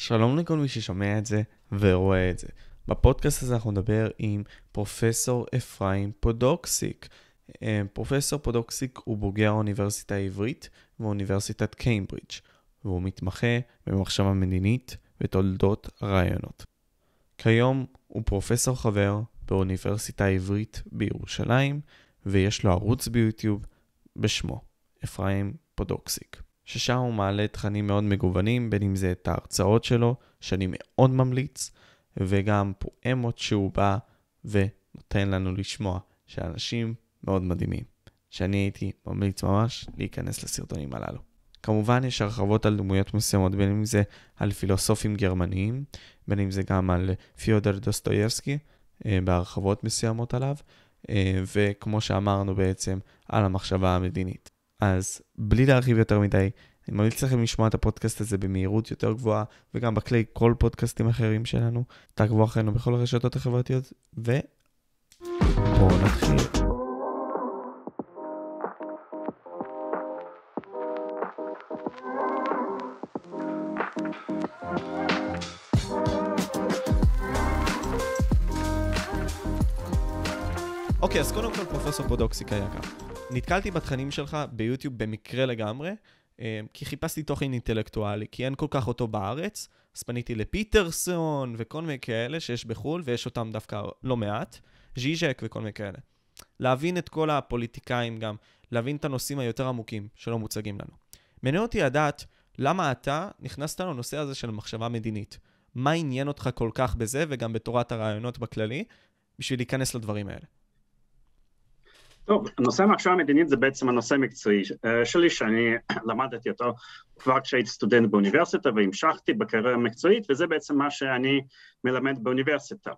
שלום לכל מי ששומע את זה ורואה את זה. בפודקאסט הזה אנחנו נדבר עם פרופסור אפרים פודוקסיק. אה, פרופסור פודוקסיק הוא בוגר האוניברסיטה העברית ואוניברסיטת קיימברידג', והוא מתמחה במחשבה מדינית ותולדות הרעיונות. כיום הוא פרופסור חבר באוניברסיטה העברית בירושלים, ויש לו ערוץ ביוטיוב בשמו, אפרים פודוקסיק. ששם הוא מעלה תכנים מאוד מגוונים, בין אם זה את ההרצאות שלו, שאני מאוד ממליץ, וגם פואמות שהוא בא ונותן לנו לשמוע, שאנשים מאוד מדהימים, שאני הייתי ממליץ ממש להיכנס לסרטונים הללו. כמובן יש הרחבות על דמויות מסוימות, בין אם זה על פילוסופים גרמניים, בין אם זה גם על פיודר דוסטויבסקי, אה, בהרחבות מסוימות עליו, אה, וכמו שאמרנו בעצם, על המחשבה המדינית. אז בלי להרחיב יותר מדי, אני ממליץ לכם לשמוע את הפודקאסט הזה במהירות יותר גבוהה, וגם בכלי כל פודקאסטים אחרים שלנו. תעקבו אחרינו בכל הרשתות החברתיות, ובואו נתחיל. אוקיי, אז קודם כל פרופסור פודוקסיק היקר. נתקלתי בתכנים שלך ביוטיוב במקרה לגמרי, אה, כי חיפשתי תוכן אינטלקטואלי, כי אין כל כך אותו בארץ, אז פניתי לפיטרסון וכל מיני כאלה שיש בחו"ל, ויש אותם דווקא לא מעט, ז'יז'ק וכל מיני כאלה. להבין את כל הפוליטיקאים גם, להבין את הנושאים היותר עמוקים שלא מוצגים לנו. מעניין אותי לדעת למה אתה נכנסת לנושא הזה של מחשבה מדינית. מה עניין אותך כל כך בזה, וגם בתורת הרעיונות בכללי, בשביל להיכנס לדברים האלה? טוב, נושא המחשבה המדינית זה בעצם הנושא המקצועי אה, שלי, שאני למדתי אותו כבר כשהייתי סטודנט באוניברסיטה והמשכתי בקריירה המקצועית, וזה בעצם מה שאני מלמד באוניברסיטה.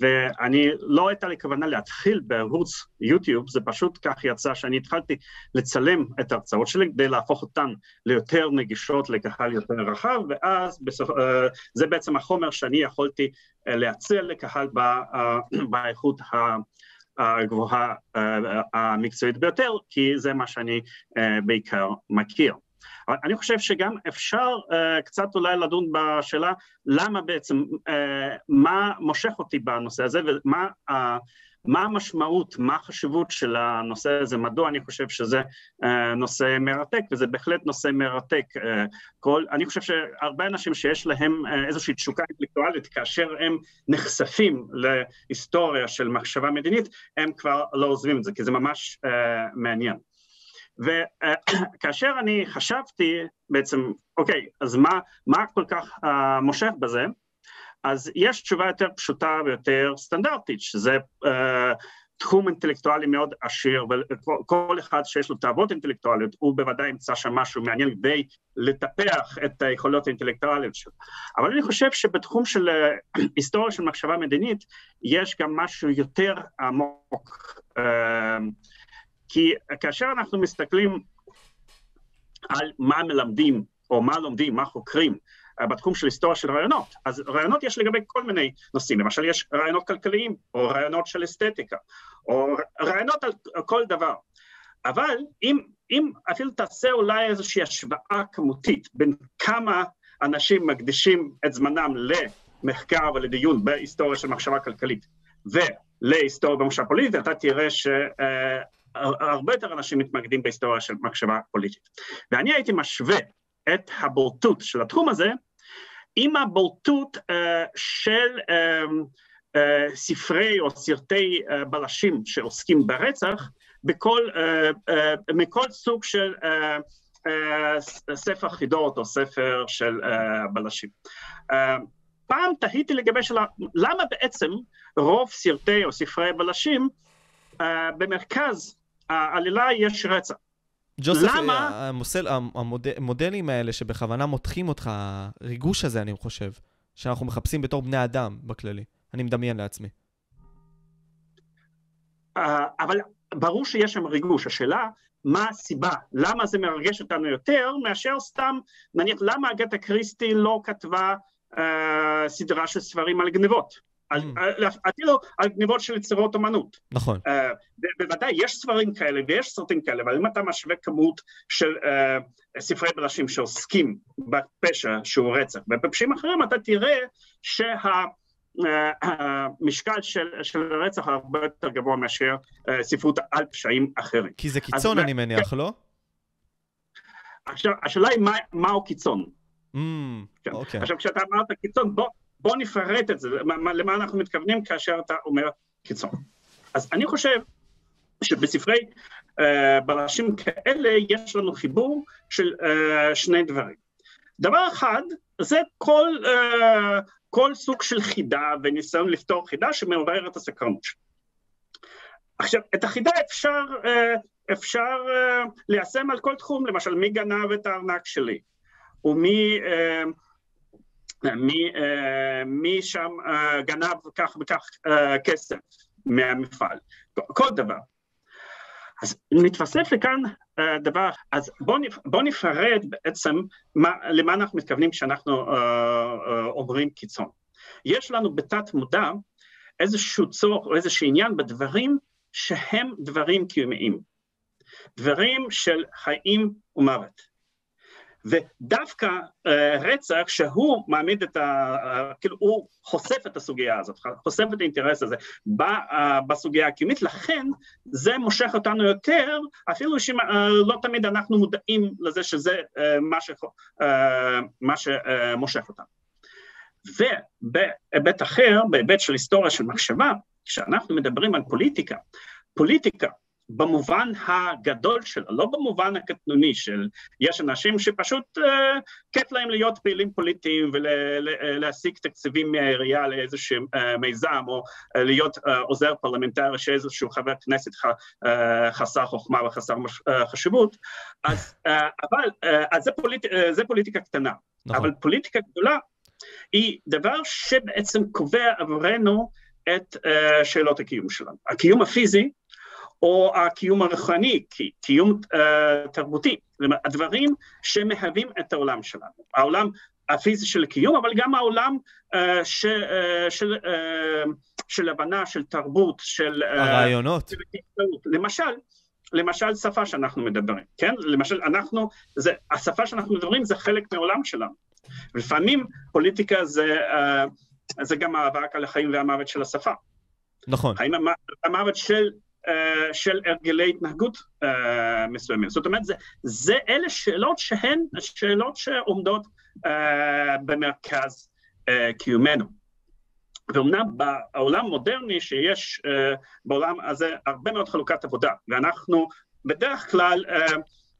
ואני, לא הייתה לי כוונה להתחיל בערוץ יוטיוב, זה פשוט כך יצא שאני התחלתי לצלם את ההרצאות שלי כדי להפוך אותן ליותר נגישות לקהל יותר רחב, ואז בסוף, אה, זה בעצם החומר שאני יכולתי אה, להציע לקהל באיכות ה... הגבוהה אה, המקצועית ביותר, כי זה מה שאני אה, בעיקר מכיר. אני חושב שגם אפשר קצת אולי לדון בשאלה למה בעצם, מה מושך אותי בנושא הזה ומה מה המשמעות, מה החשיבות של הנושא הזה, מדוע אני חושב שזה uh, נושא מרתק, וזה בהחלט נושא מרתק. Uh, כל, אני חושב שהרבה אנשים שיש להם uh, איזושהי תשוקה אינטלקטואלית, כאשר הם נחשפים להיסטוריה של מחשבה מדינית, הם כבר לא עוזבים את זה, כי זה ממש מעניין. וכאשר אני חשבתי בעצם, אוקיי, אז מה, מה כל כך uh, מושך בזה? אז יש תשובה יותר פשוטה ויותר סטנדרטית, שזה uh, תחום אינטלקטואלי מאוד עשיר, וכל אחד שיש לו תאוות אינטלקטואליות, הוא בוודאי ימצא שם משהו מעניין כדי לטפח את היכולות האינטלקטואליות שלו. אבל אני חושב שבתחום של uh, היסטוריה של מחשבה מדינית, יש גם משהו יותר עמוק, uh, כי כאשר אנחנו מסתכלים על מה מלמדים, או מה לומדים, מה חוקרים, אה, בתחום של היסטוריה של רעיונות. אז רעיונות יש לגבי כל מיני נושאים, למשל יש רעיונות כלכליים, או רעיונות של אסתטיקה, או רעיונות על כל דבר. אבל אם, אם אפילו תעשה אולי איזושהי השוואה כמותית בין כמה אנשים מקדישים את זמנם למחקר ולדיון בהיסטוריה של מחשבה כלכלית ולהיסטוריה במחשבה פוליטית, אתה תראה ש... Uh, הרבה יותר אנשים מתמקדים בהיסטוריה של מחשבה פוליטית. ואני הייתי משווה את הבולטות של התחום הזה עם הבולטות uh, של uh, uh, ספרי או סרטי בלשים שעוסקים ברצח בכל, מכל סוג של ספר חידות או ספר של בלשים. פעם תהיתי לגבי שאלה, למה בעצם רוב סרטי או ספרי בלשים במרכז העלילה יש רצח? ג'וסף, למה? המוסל, המוד, המודלים האלה שבכוונה מותחים אותך, הריגוש הזה, אני חושב, שאנחנו מחפשים בתור בני אדם בכללי. אני מדמיין לעצמי. Uh, אבל ברור שיש שם ריגוש. השאלה, מה הסיבה? למה זה מרגש אותנו יותר מאשר סתם, נניח, למה אגתה קריסטי לא כתבה uh, סדרה של ספרים על גנבות? על, mm. אפילו על גניבות של יצירות אמנות. נכון. Uh, בוודאי, יש ספרים כאלה ויש סרטים כאלה, אבל אם אתה משווה כמות של uh, ספרי בראשים שעוסקים בפשע שהוא רצח, ובפשעים אחרים אתה תראה שה... המשקל של, של הרצח הרבה יותר גבוה מאשר ספרות על פשעים אחרים. כי זה קיצון, אני מניח, לא? עכשיו, השאלה היא מה, מהו קיצון. Mm, כן. אוקיי. עכשיו, כשאתה אמרת קיצון, בוא, בוא נפרט את זה, למה, למה אנחנו מתכוונים כאשר אתה אומר קיצון. אז אני חושב שבספרי uh, בראשים כאלה יש לנו חיבור של uh, שני דברים. דבר אחד, זה כל, uh, כל סוג של חידה וניסיון לפתור חידה שמעורר את הסקרנות שלו. עכשיו, את החידה אפשר, אפשר ליישם על כל תחום, למשל מי גנב את הארנק שלי, ומי מי, מי שם גנב כך וכך כסף מהמפעל, כל דבר. אז מתווסף לכאן דבר, אז בואו בוא נפרד בעצם מה, למה אנחנו מתכוונים כשאנחנו אומרים קיצון. יש לנו בתת מודע איזשהו צורך או איזשהו עניין בדברים שהם דברים קיומיים, דברים של חיים ומוות. ודווקא uh, רצח שהוא מעמיד את ה... Uh, כאילו הוא חושף את הסוגיה הזאת, חושף את האינטרס הזה uh, בסוגיה הקיומית, לכן זה מושך אותנו יותר, אפילו שלא תמיד אנחנו מודעים לזה שזה מה, ש, מה שמושך אותנו. ובהיבט אחר, בהיבט של היסטוריה של מחשבה, כשאנחנו מדברים על פוליטיקה, פוליטיקה במובן הגדול שלו, לא במובן הקטנוני של יש אנשים שפשוט אה, כיף להם להיות פעילים פוליטיים ולהשיג תקציבים מהעירייה לאיזשהו אה, מיזם, או אה, להיות אה, עוזר פרלמנטרי שאיזשהו חבר כנסת ח, אה, חסר חוכמה וחסר אה, חשיבות, אז, אה, אבל אה, אז זה, פוליט, אה, זה פוליטיקה קטנה, נכון. אבל פוליטיקה גדולה היא דבר שבעצם קובע עבורנו את uh, שאלות הקיום שלנו. הקיום הפיזי או הקיום הרוחני, קיום uh, תרבותי, הדברים שמהווים את העולם שלנו, העולם הפיזי של הקיום, אבל גם העולם uh, ש, uh, של, uh, של הבנה, של תרבות, של... הרעיונות. של למשל, למשל שפה שאנחנו מדברים, כן? למשל אנחנו, זה, השפה שאנחנו מדברים זה חלק מהעולם שלנו. לפעמים פוליטיקה זה, uh, זה גם מאבק על החיים והמוות של השפה. נכון. האם המוות של של הרגלי התנהגות uh, מסוימים. זאת אומרת, זה, זה אלה שאלות שהן שאלות שעומדות uh, במרכז קיומנו. ואומנם בעולם המודרני שיש בעולם הזה הרבה מאוד חלוקת עבודה, ואנחנו בדרך כלל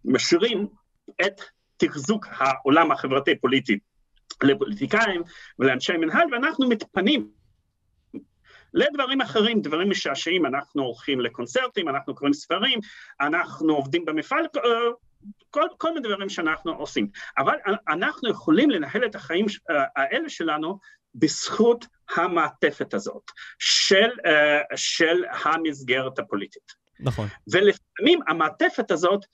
משאירים את תחזוק העולם החברתי-פוליטי לפוליטיקאים ולאנשי מנהל, ואנחנו מתפנים לדברים אחרים, דברים משעשעים, אנחנו הולכים לקונצרטים, אנחנו קוראים ספרים, אנחנו עובדים במפעל, אה, כל, כל מיני דברים שאנחנו עושים. אבל אנחנו יכולים לנהל את החיים אה, האלה שלנו בזכות המעטפת הזאת של, אה, של המסגרת הפוליטית. נכון. ולפעמים המעטפת הזאת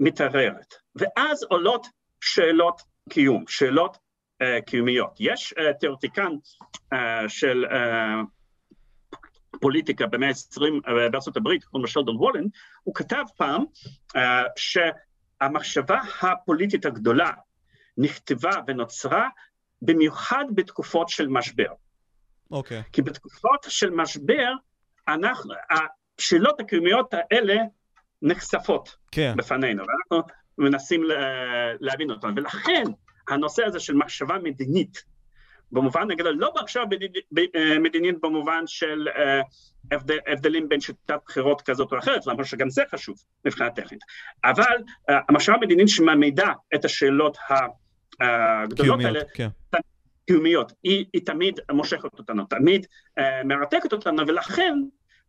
מתערערת, ואז עולות שאלות קיום, שאלות uh, קיומיות. יש uh, תיאורטיקן uh, של uh, פוליטיקה במאה ה-20 אה, בארצות הברית, קוראים לו שלדון וולן, הוא כתב פעם uh, שהמחשבה הפוליטית הגדולה נכתבה ונוצרה במיוחד בתקופות של משבר. אוקיי. Okay. כי בתקופות של משבר, אנחנו, השאלות הקיומיות האלה נחשפות okay. כן. בפנינו, ואנחנו מנסים להבין אותן, ולכן הנושא הזה של מחשבה מדינית, במובן הגדול, לא עכשיו אה, מדינית במובן של אה, הבדל, הבדלים בין שיטת בחירות כזאת או אחרת, למרות שגם זה חשוב מבחינה טכנית, אבל אה, המחשבה המדינית שמעמידה את השאלות הגדולות קיומיות, האלה, כן. קיומיות, היא, היא תמיד מושכת אותנו, תמיד מרתקת אותנו, ולכן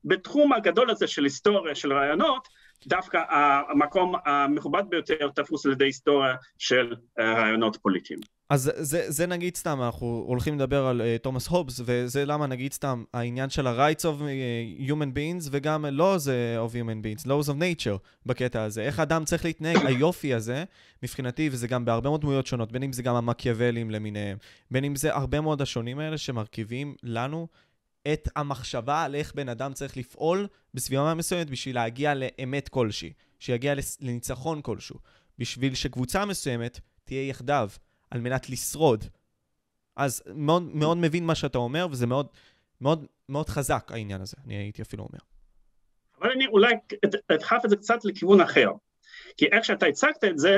בתחום הגדול הזה של היסטוריה, של רעיונות, דווקא המקום המכובד ביותר תפוס על ידי היסטוריה של רעיונות פוליטיים. אז זה, זה נגיד סתם, אנחנו הולכים לדבר על uh, תומאס הובס, וזה למה נגיד סתם העניין של ה-rights of uh, human beings, וגם laws of human beings, laws of nature בקטע הזה. איך אדם צריך להתנהג, היופי הזה, מבחינתי, וזה גם בהרבה מאוד דמויות שונות, בין אם זה גם המקיאוולים למיניהם, בין אם זה הרבה מאוד השונים האלה שמרכיבים לנו את המחשבה על איך בן אדם צריך לפעול בסביבה מסוימת בשביל להגיע לאמת כלשהי, שיגיע לניצחון כלשהו, בשביל שקבוצה מסוימת תהיה יחדיו, על מנת לשרוד. אז מאוד, מאוד מבין מה שאתה אומר, וזה מאוד, מאוד, מאוד חזק העניין הזה, אני הייתי אפילו אומר. אבל אני אולי אדחף את זה קצת לכיוון אחר. כי איך שאתה הצגת את זה,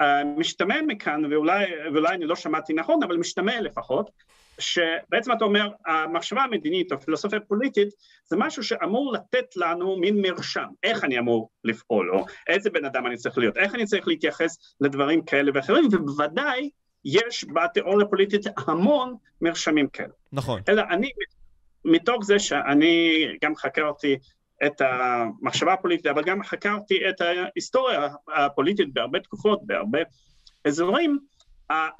אה, משתמע מכאן, ואולי, ואולי אני לא שמעתי נכון, אבל משתמע לפחות, שבעצם אתה אומר, המחשבה המדינית או הפילוסופיה הפוליטית זה משהו שאמור לתת לנו מין מרשם, איך אני אמור לפעול, או איזה בן אדם אני צריך להיות, איך אני צריך להתייחס לדברים כאלה ואחרים, ובוודאי יש בתיאוריה הפוליטית המון מרשמים כאלה. נכון. אלא אני, מתוך זה שאני גם חקרתי את המחשבה הפוליטית, אבל גם חקרתי את ההיסטוריה הפוליטית בהרבה תקופות, בהרבה אזורים,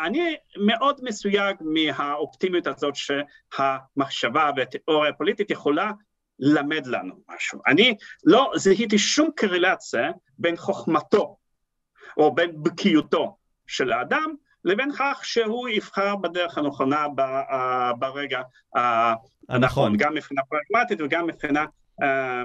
אני מאוד מסויג מהאופטימיות הזאת שהמחשבה והתיאוריה הפוליטית יכולה ללמד לנו משהו. אני לא זיהיתי שום קרילציה בין חוכמתו או בין בקיאותו של האדם לבין כך שהוא יבחר בדרך הנכונה ברגע הנכון, גם מבחינה פרגמטית וגם מבחינה אה,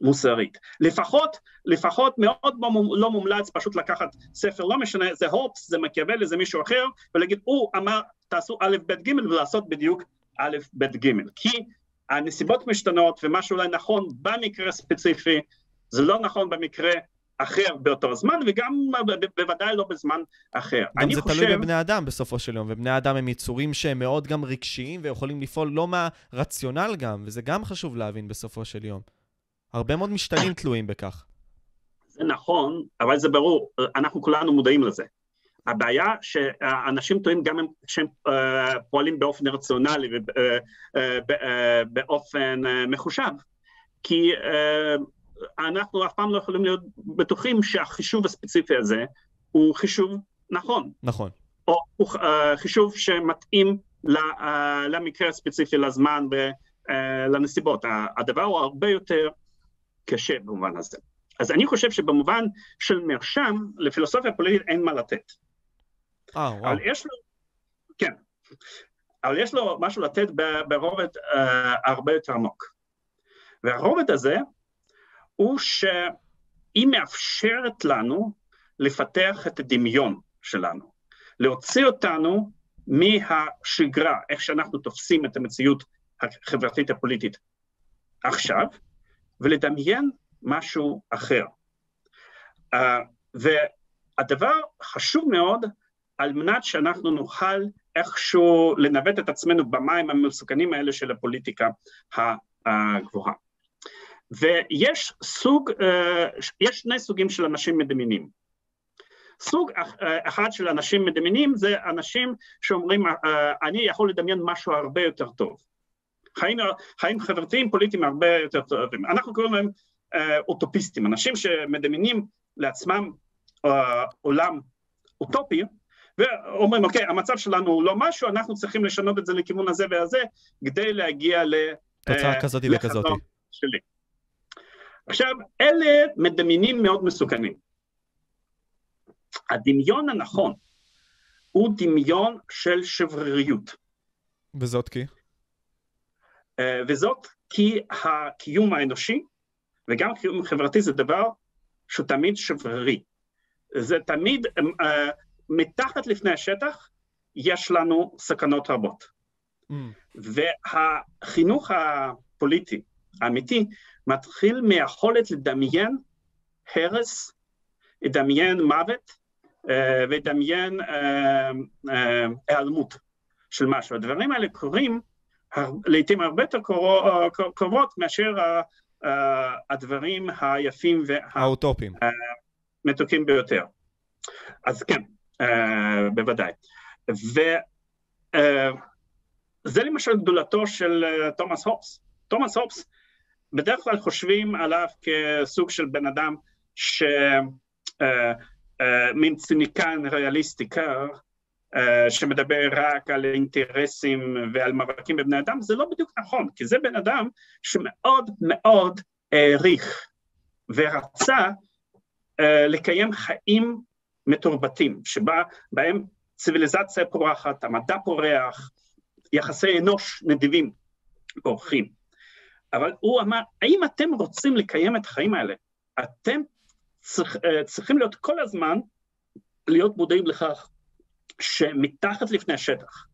מוסרית. לפחות, לפחות מאוד לא מומלץ פשוט לקחת ספר, לא משנה, זה הופס, זה מקיאוולי, זה מישהו אחר, ולהגיד, הוא אמר, תעשו א', ב', ג', ולעשות בדיוק א', ב', ג'. כי הנסיבות משתנות, ומה שאולי נכון במקרה ספציפי, זה לא נכון במקרה אחר באותו זמן, וגם בוודאי לא בזמן אחר. גם זה חושב... תלוי בבני אדם בסופו של יום, ובני אדם הם יצורים שהם מאוד גם רגשיים, ויכולים לפעול לא מהרציונל גם, וזה גם חשוב להבין בסופו של יום. הרבה מאוד משתנים תלויים בכך. זה נכון, אבל זה ברור, אנחנו כולנו מודעים לזה. הבעיה שאנשים טועים גם שהם אה, פועלים באופן רציונלי ובאופן אה, אה, מחושב, כי אנחנו אף פעם לא יכולים להיות בטוחים שהחישוב הספציפי הזה הוא חישוב נכון. נכון. או הוא חישוב שמתאים למקרה הספציפי, לזמן ולנסיבות. הדבר הוא הרבה יותר קשה במובן הזה. אז אני חושב שבמובן של מרשם, לפילוסופיה פוליטית אין מה לתת. אה, וואו. אבל יש לו, כן, אבל יש לו משהו לתת ברובד uh, הרבה יותר עמוק. והרובד הזה הוא שהיא מאפשרת לנו לפתח את הדמיון שלנו, להוציא אותנו מהשגרה, איך שאנחנו תופסים את המציאות החברתית הפוליטית עכשיו, ולדמיין משהו אחר. Uh, והדבר חשוב מאוד על מנת שאנחנו נוכל איכשהו לנווט את עצמנו במים המסוכנים האלה של הפוליטיקה הגבוהה. ויש סוג, uh, יש שני סוגים של אנשים מדמיינים. סוג אחד של אנשים מדמיינים זה אנשים שאומרים, uh, אני יכול לדמיין משהו הרבה יותר טוב. חיים, חיים חברתיים פוליטיים הרבה יותר טובים. אנחנו קוראים להם אה, אוטופיסטים, אנשים שמדמיינים לעצמם אה, עולם אוטופי, ואומרים, אוקיי, המצב שלנו הוא לא משהו, אנחנו צריכים לשנות את זה לכיוון הזה והזה, כדי להגיע ל... תוצאה אה, כזאת וכזאת. שלי. עכשיו, אלה מדמיינים מאוד מסוכנים. הדמיון הנכון הוא דמיון של שבריריות. וזאת כי? אה, וזאת כי הקיום האנושי וגם קיום חברתי זה דבר שהוא תמיד שברירי. זה תמיד, אה, מתחת לפני השטח יש לנו סכנות רבות. Mm. והחינוך הפוליטי האמיתי מתחיל מהיכולת לדמיין הרס, לדמיין מוות אה, ולדמיין היעלמות של משהו. הדברים האלה קורים לעיתים הרבה יותר קרובות מאשר הדברים היפים והאוטופיים. המתוקים ביותר. אז כן, אה, בוודאי. וזה אה, למשל גדולתו של אה, תומאס הופס. תומאס הופס, בדרך כלל חושבים עליו כסוג של בן אדם שמין ציניקן ריאליסטי קר, אה, שמדבר רק על אינטרסים ועל מאבקים בבני אדם, זה לא בדיוק נכון, כי זה בן אדם שמאוד מאוד העריך ורצה אה, לקיים חיים מתורבתים, שבהם ציוויליזציה פורחת, המדע פורח, יחסי אנוש נדיבים. בורחים. אבל הוא אמר, האם אתם רוצים לקיים את החיים האלה? אתם צריכ, אה, צריכים להיות כל הזמן, להיות מודעים לכך שמתחת לפני השטח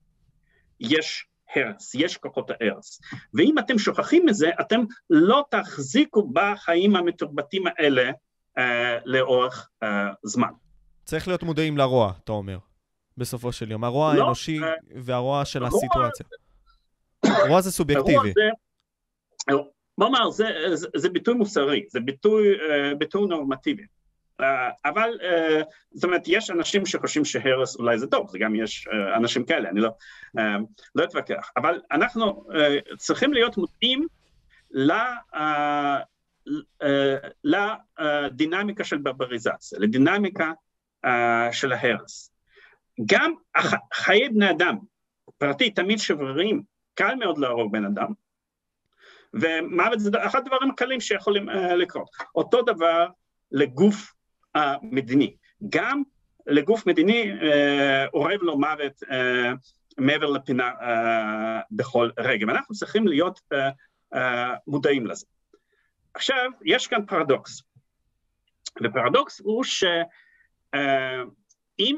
יש הרס, יש כוחות ההרס. ואם אתם שוכחים מזה, אתם לא תחזיקו בחיים המתורבתים האלה אה, לאורך אה, זמן. צריך להיות מודעים לרוע, אתה אומר, בסופו של יום. הרוע לא, האנושי אה, והרוע של הרוע, הסיטואציה. רוע זה סובייקטיבי. בוא נאמר, זה, זה, זה ביטוי מוסרי, זה ביטוי, אה, ביטוי נורמטיבי. אה, אבל אה, זאת אומרת, יש אנשים שחושבים שהרס אולי זה טוב, זה גם יש אנשים כאלה, אני לא, לא אתווכח, אבל אנחנו צריכים להיות מודעים לדינמיקה של ברבריזציה, לדינמיקה של ההרס. גם חיי בני אדם, פרטי, תמיד שבריריים, קל מאוד להרוג בן אדם, ומוות זה אחד הדברים הקלים שיכולים uh, לקרות. אותו דבר לגוף המדיני. גם לגוף מדיני uh, אורב לו מוות uh, מעבר לפינה uh, בכל רגע, ואנחנו צריכים להיות uh, uh, מודעים לזה. עכשיו, יש כאן פרדוקס, ופרדוקס הוא שאם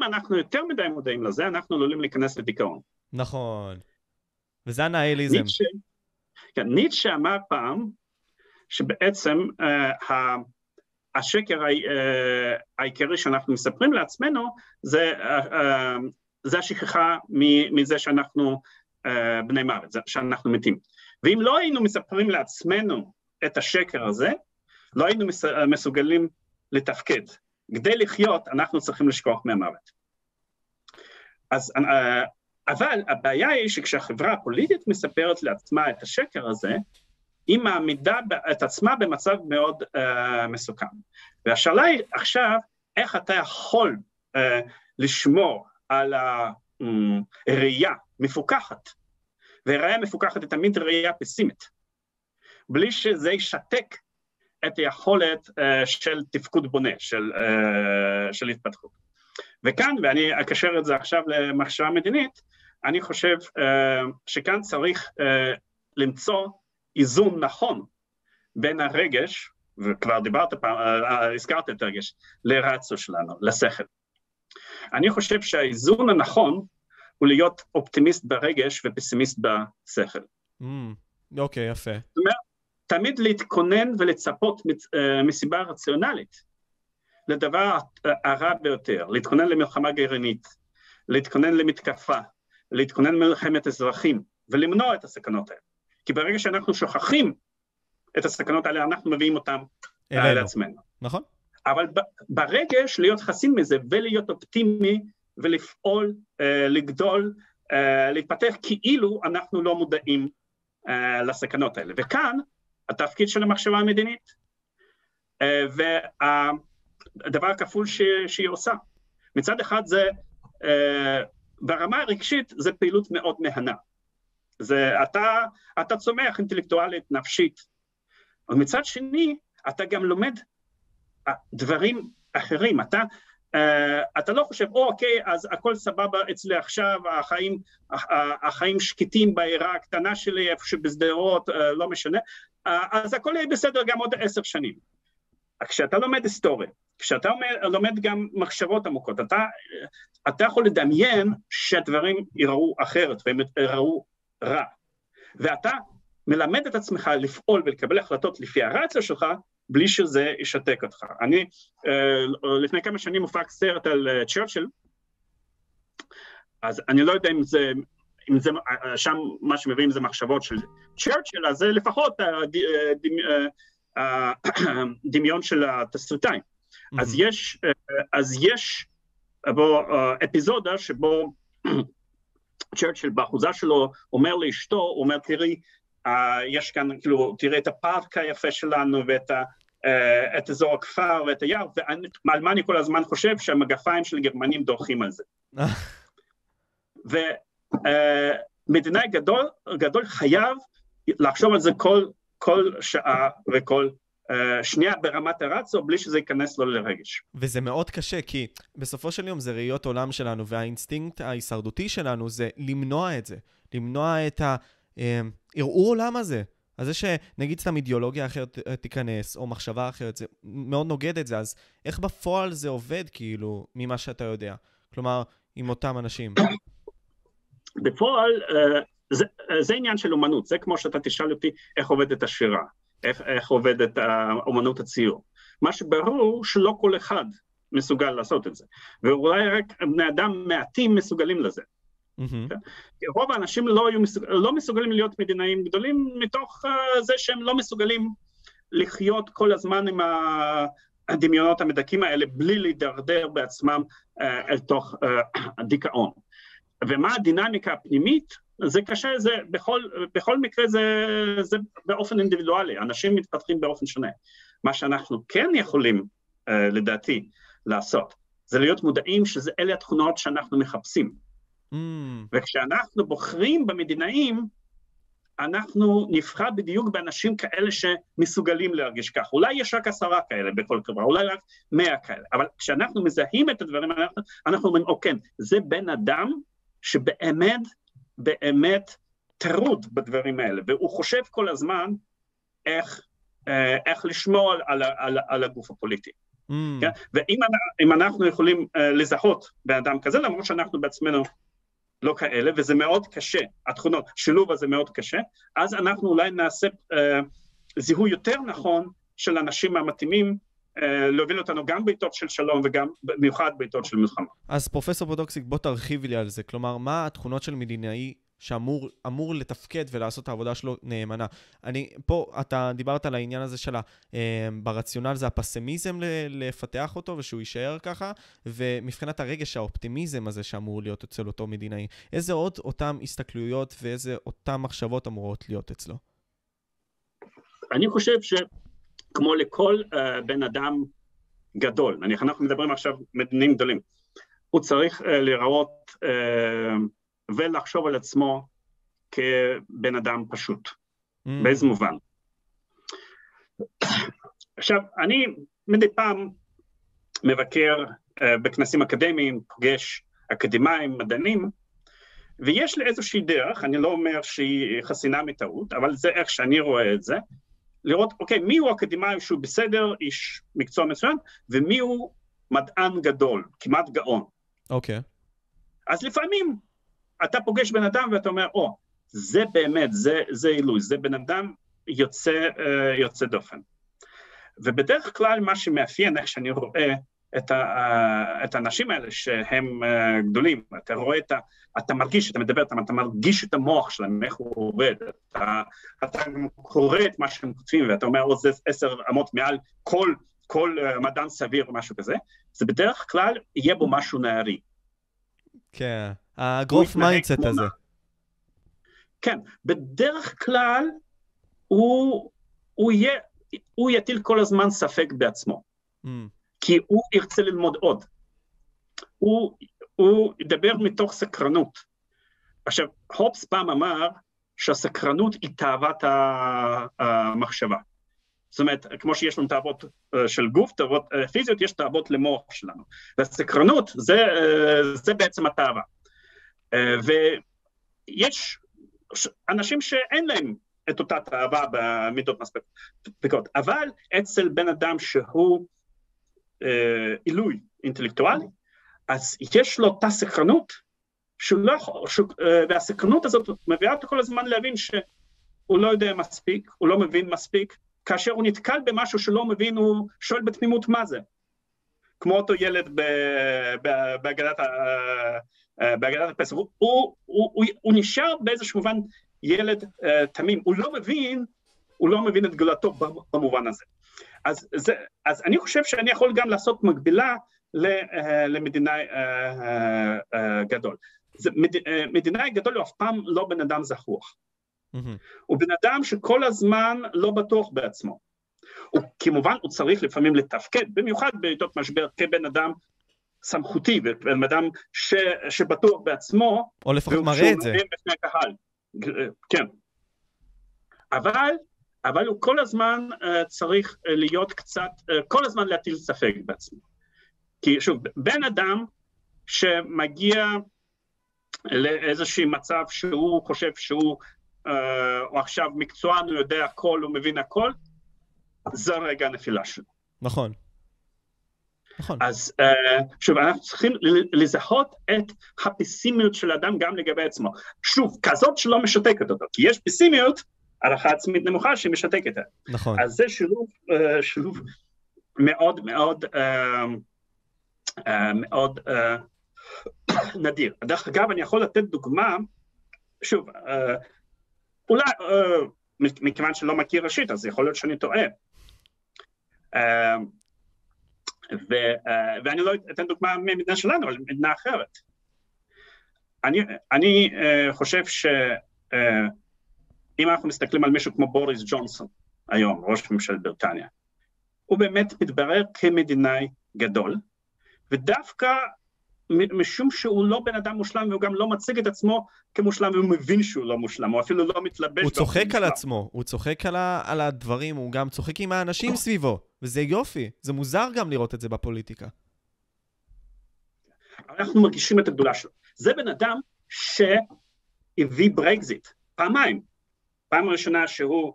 uh, אנחנו יותר מדי מודעים לזה, אנחנו עלולים להיכנס לדיכאון. נכון. וזה הנאיליזם. ניטשה, ניטשה אמר פעם שבעצם uh, השקר uh, העיקרי שאנחנו מספרים לעצמנו זה, uh, uh, זה השכחה מזה שאנחנו uh, בני מוות, שאנחנו מתים. ואם לא היינו מספרים לעצמנו את השקר הזה, לא היינו מסוגלים לתפקד. כדי לחיות אנחנו צריכים לשכוח מהמוות. אז אבל הבעיה היא שכשהחברה הפוליטית מספרת לעצמה את השקר הזה, היא מעמידה את עצמה במצב מאוד uh, מסוכן. והשאלה היא עכשיו, איך אתה יכול uh, לשמור על הראייה מפוקחת, וראייה מפוקחת היא תמיד ראייה פסימית, בלי שזה ישתק את היכולת uh, של תפקוד בונה, של, uh, של התפתחות. וכאן, ואני אקשר את זה עכשיו למחשבה מדינית, אני חושב uh, שכאן צריך uh, למצוא איזון נכון בין הרגש, וכבר דיברת פעם, uh, הזכרת את הרגש, לרצו שלנו, לשכל. אני חושב שהאיזון הנכון הוא להיות אופטימיסט ברגש ופסימיסט בשכל. Mm, אוקיי, mm, okay, יפה. זאת אומרת, תמיד להתכונן ולצפות מסיבה רציונלית לדבר הרע ביותר, להתכונן למלחמה גרעינית, להתכונן למתקפה, להתכונן מלחמת אזרחים ולמנוע את הסכנות האלה. כי ברגע שאנחנו שוכחים את הסכנות האלה, אנחנו מביאים אותן לעצמנו. נכון. אבל ברגש להיות חסין מזה ולהיות אופטימי ולפעול, uh, לגדול, uh, להתפתח כאילו אנחנו לא מודעים uh, לסכנות האלה. וכאן התפקיד של המחשבה המדינית, והדבר הכפול ש, שהיא עושה. מצד אחד זה ברמה הרגשית זה פעילות מאוד מהנה. זה, אתה, אתה צומח אינטלקטואלית, נפשית. אבל מצד שני, אתה גם לומד אה, דברים אחרים. אתה, uh, אתה לא חושב, או, אוקיי, אז הכל סבבה אצלי עכשיו, החיים, החיים שקטים בעירה הקטנה שלי, איפה שבשדרות, uh, לא משנה, uh, אז הכל יהיה בסדר גם עוד עשר שנים. כשאתה לומד היסטוריה, כשאתה לומד גם מחשבות עמוקות, אתה, אתה יכול לדמיין שהדברים ייראו אחרת והם ייראו רע. ואתה מלמד את עצמך לפעול ולקבל החלטות לפי הרציה שלך, בלי שזה ישתק אותך. אני, אה, לפני כמה שנים הופק סרט על אה, צ'רצ'יל, אז אני לא יודע אם זה, אם זה, אה, שם מה שמביאים זה מחשבות של צ'רצ'יל, אז לפחות הדמיון של התסריטאים. Mm-hmm. אז יש, אז יש בו אפיזודה שבו צ'רצ'יל באחוזה שלו אומר לאשתו, הוא אומר תראי, יש כאן, כאילו, תראה את הפארק היפה שלנו ואת ה, את אזור הכפר ואת היער, ועל מה אני כל הזמן חושב? שהמגפיים של גרמנים דורכים על זה. ומדינה uh, גדול, גדול חייב לחשוב על זה כל, כל שעה וכל אה, שנייה ברמת הרצו בלי שזה ייכנס לו לרגש. וזה מאוד קשה, כי בסופו של יום זה ראיות עולם שלנו, והאינסטינקט ההישרדותי שלנו זה למנוע את זה. למנוע את הראו למה זה. אז זה שנגיד סתם אידיאולוגיה אחרת תיכנס, או מחשבה אחרת, זה מאוד נוגד את זה, אז איך בפועל זה עובד, כאילו, ממה שאתה יודע? כלומר, עם אותם אנשים. בפועל, אה, זה, אה, זה עניין של אומנות, זה כמו שאתה תשאל אותי איך עובדת השירה, איך, איך עובדת אומנות הציור. מה שברור שלא כל אחד מסוגל לעשות את זה, ואולי רק בני אדם מעטים מסוגלים לזה. Mm-hmm. רוב האנשים לא, מסוג... לא מסוגלים להיות מדינאים גדולים מתוך uh, זה שהם לא מסוגלים לחיות כל הזמן עם הדמיונות המדכאים האלה בלי להידרדר בעצמם uh, אל תוך uh, הדיכאון. ומה הדינמיקה הפנימית? זה קשה, זה בכל, בכל מקרה זה, זה באופן אינדיבידואלי, אנשים מתפתחים באופן שונה. מה שאנחנו כן יכולים, uh, לדעתי, לעשות, זה להיות מודעים שאלה התכונות שאנחנו מחפשים. Mm. וכשאנחנו בוחרים במדינאים, אנחנו נבחר בדיוק באנשים כאלה שמסוגלים להרגיש כך. אולי יש רק עשרה כאלה בכל חברה, אולי רק מאה כאלה, אבל כשאנחנו מזהים את הדברים, אנחנו, אנחנו אומרים, אוקיי, זה בן אדם שבאמת, באמת טרוד בדברים האלה, והוא חושב כל הזמן איך, אה, איך לשמור על, על, על, על הגוף הפוליטי. Mm. כן? ואם אנחנו יכולים uh, לזהות בן אדם כזה, למרות שאנחנו בעצמנו לא כאלה, וזה מאוד קשה, התכונות, שילוב הזה מאוד קשה, אז אנחנו אולי נעשה אה, זיהוי יותר נכון של האנשים המתאימים אה, להוביל אותנו גם בעיתות של שלום וגם במיוחד בעיתות של מלחמה. אז פרופסור בודוקסיק, בוא תרחיבי לי על זה. כלומר, מה התכונות של מדינאי שאמור לתפקד ולעשות את העבודה שלו נאמנה. אני, פה, אתה דיברת על העניין הזה של ה... אה, ברציונל זה הפסימיזם לפתח אותו ושהוא יישאר ככה, ומבחינת הרגש, האופטימיזם הזה שאמור להיות אצל אותו מדינאי. איזה עוד אותן הסתכלויות ואיזה אותן מחשבות אמורות להיות אצלו? אני חושב שכמו לכל uh, בן אדם גדול, נניח אנחנו מדברים עכשיו מדינאים גדולים, הוא צריך uh, להיראות uh, ולחשוב על עצמו כבן אדם פשוט. Mm. באיזה מובן? עכשיו, אני מדי פעם מבקר uh, בכנסים אקדמיים, פוגש אקדמאים, מדענים, ויש לי איזושהי דרך, אני לא אומר שהיא חסינה מטעות, אבל זה איך שאני רואה את זה, לראות, אוקיי, מי הוא אקדמאי שהוא בסדר, איש מקצוע מצוין, ומי הוא מדען גדול, כמעט גאון. אוקיי. Okay. אז לפעמים אתה פוגש בן אדם ואתה אומר, או, oh, זה באמת, זה, זה עילוי, זה בן אדם יוצא, uh, יוצא דופן. ובדרך כלל מה שמאפיין, איך שאני רואה את, ה, uh, את האנשים האלה שהם uh, גדולים, אתה רואה את ה... אתה מרגיש, אתה מדבר איתם, אתה מרגיש את המוח שלהם, איך הוא עובד, אתה, אתה קורא את מה שהם כותבים ואתה אומר, או זה עשר אמות מעל כל, כל uh, מדען סביר או משהו כזה, זה בדרך כלל יהיה בו משהו נערי. כן. ה growth mindset הזה. כן, בדרך כלל הוא, הוא, יהיה, הוא יטיל כל הזמן ספק בעצמו, mm. כי הוא ירצה ללמוד עוד. הוא, הוא ידבר מתוך סקרנות. עכשיו, הובס פעם אמר שהסקרנות היא תאוות המחשבה. זאת אומרת, כמו שיש לנו תאוות אה, של גוף, תאוות אה, פיזיות, יש תאוות למוח שלנו. והסקרנות זה, אה, זה בעצם התאווה. ויש אנשים שאין להם את אותה תאווה במידות מספקות, אבל אצל בן אדם שהוא עילוי אינטלקטואלי, אז יש לו אותה סקרנות, לא, אה, והסקרנות הזאת מביאה אותו כל הזמן להבין שהוא לא יודע מספיק, הוא לא מבין מספיק, כאשר הוא נתקל במשהו שלא מבין, הוא שואל בתמימות מה זה. כמו אותו ילד בהגדת אה, בהגדת הפסח, הוא, הוא, הוא, הוא נשאר באיזשהו מובן ילד uh, תמים, הוא לא מבין, הוא לא מבין את גדולתו במובן הזה. אז, זה, אז אני חושב שאני יכול גם לעשות מקבילה ל, למדינאי uh, uh, uh, גדול. זה, מד, מדינאי גדול הוא אף פעם לא בן אדם זחוח. Mm-hmm. הוא בן אדם שכל הזמן לא בטוח בעצמו. הוא, כמובן הוא צריך לפעמים לתפקד, במיוחד בעיתות משבר, כבן אדם סמכותי, ובן אדם ש, שבטוח בעצמו, או לפחות מראה את זה. כן. אבל, אבל הוא כל הזמן uh, צריך uh, להיות קצת, uh, כל הזמן להטיל ספק בעצמו. כי שוב, בן אדם שמגיע לאיזשהו מצב שהוא חושב שהוא הוא עכשיו מקצוען, הוא יודע הכל, הוא מבין הכל, זה רגע הנפילה שלו. נכון. נכון. אז שוב, אנחנו צריכים לזהות את הפסימיות של האדם גם לגבי עצמו. שוב, כזאת שלא משתקת אותו, כי יש פסימיות, הערכה עצמית נמוכה שמשתקת. נכון. אז זה שילוב, שילוב מאוד מאוד מאוד נדיר. דרך אגב, אני יכול לתת דוגמה, שוב, אולי, מכיוון שלא מכיר ראשית, אז יכול להיות שאני טועה. ו, ואני לא אתן דוגמה ממדינה שלנו, אבל ממדינה אחרת. אני, אני חושב שאם אנחנו מסתכלים על מישהו כמו בוריס ג'ונסון היום, ראש ממשלת בריטניה, הוא באמת מתברר כמדינאי גדול, ודווקא משום שהוא לא בן אדם מושלם והוא גם לא מציג את עצמו כמושלם והוא מבין שהוא לא מושלם, הוא אפילו לא מתלבש. הוא צוחק על עצמו, הוא צוחק על, ה, על הדברים, הוא גם צוחק עם האנשים סביבו, וזה יופי, זה מוזר גם לראות את זה בפוליטיקה. אנחנו מרגישים את הגדולה שלו. זה בן אדם שהביא ברקזיט, פעמיים. פעם ראשונה שהוא,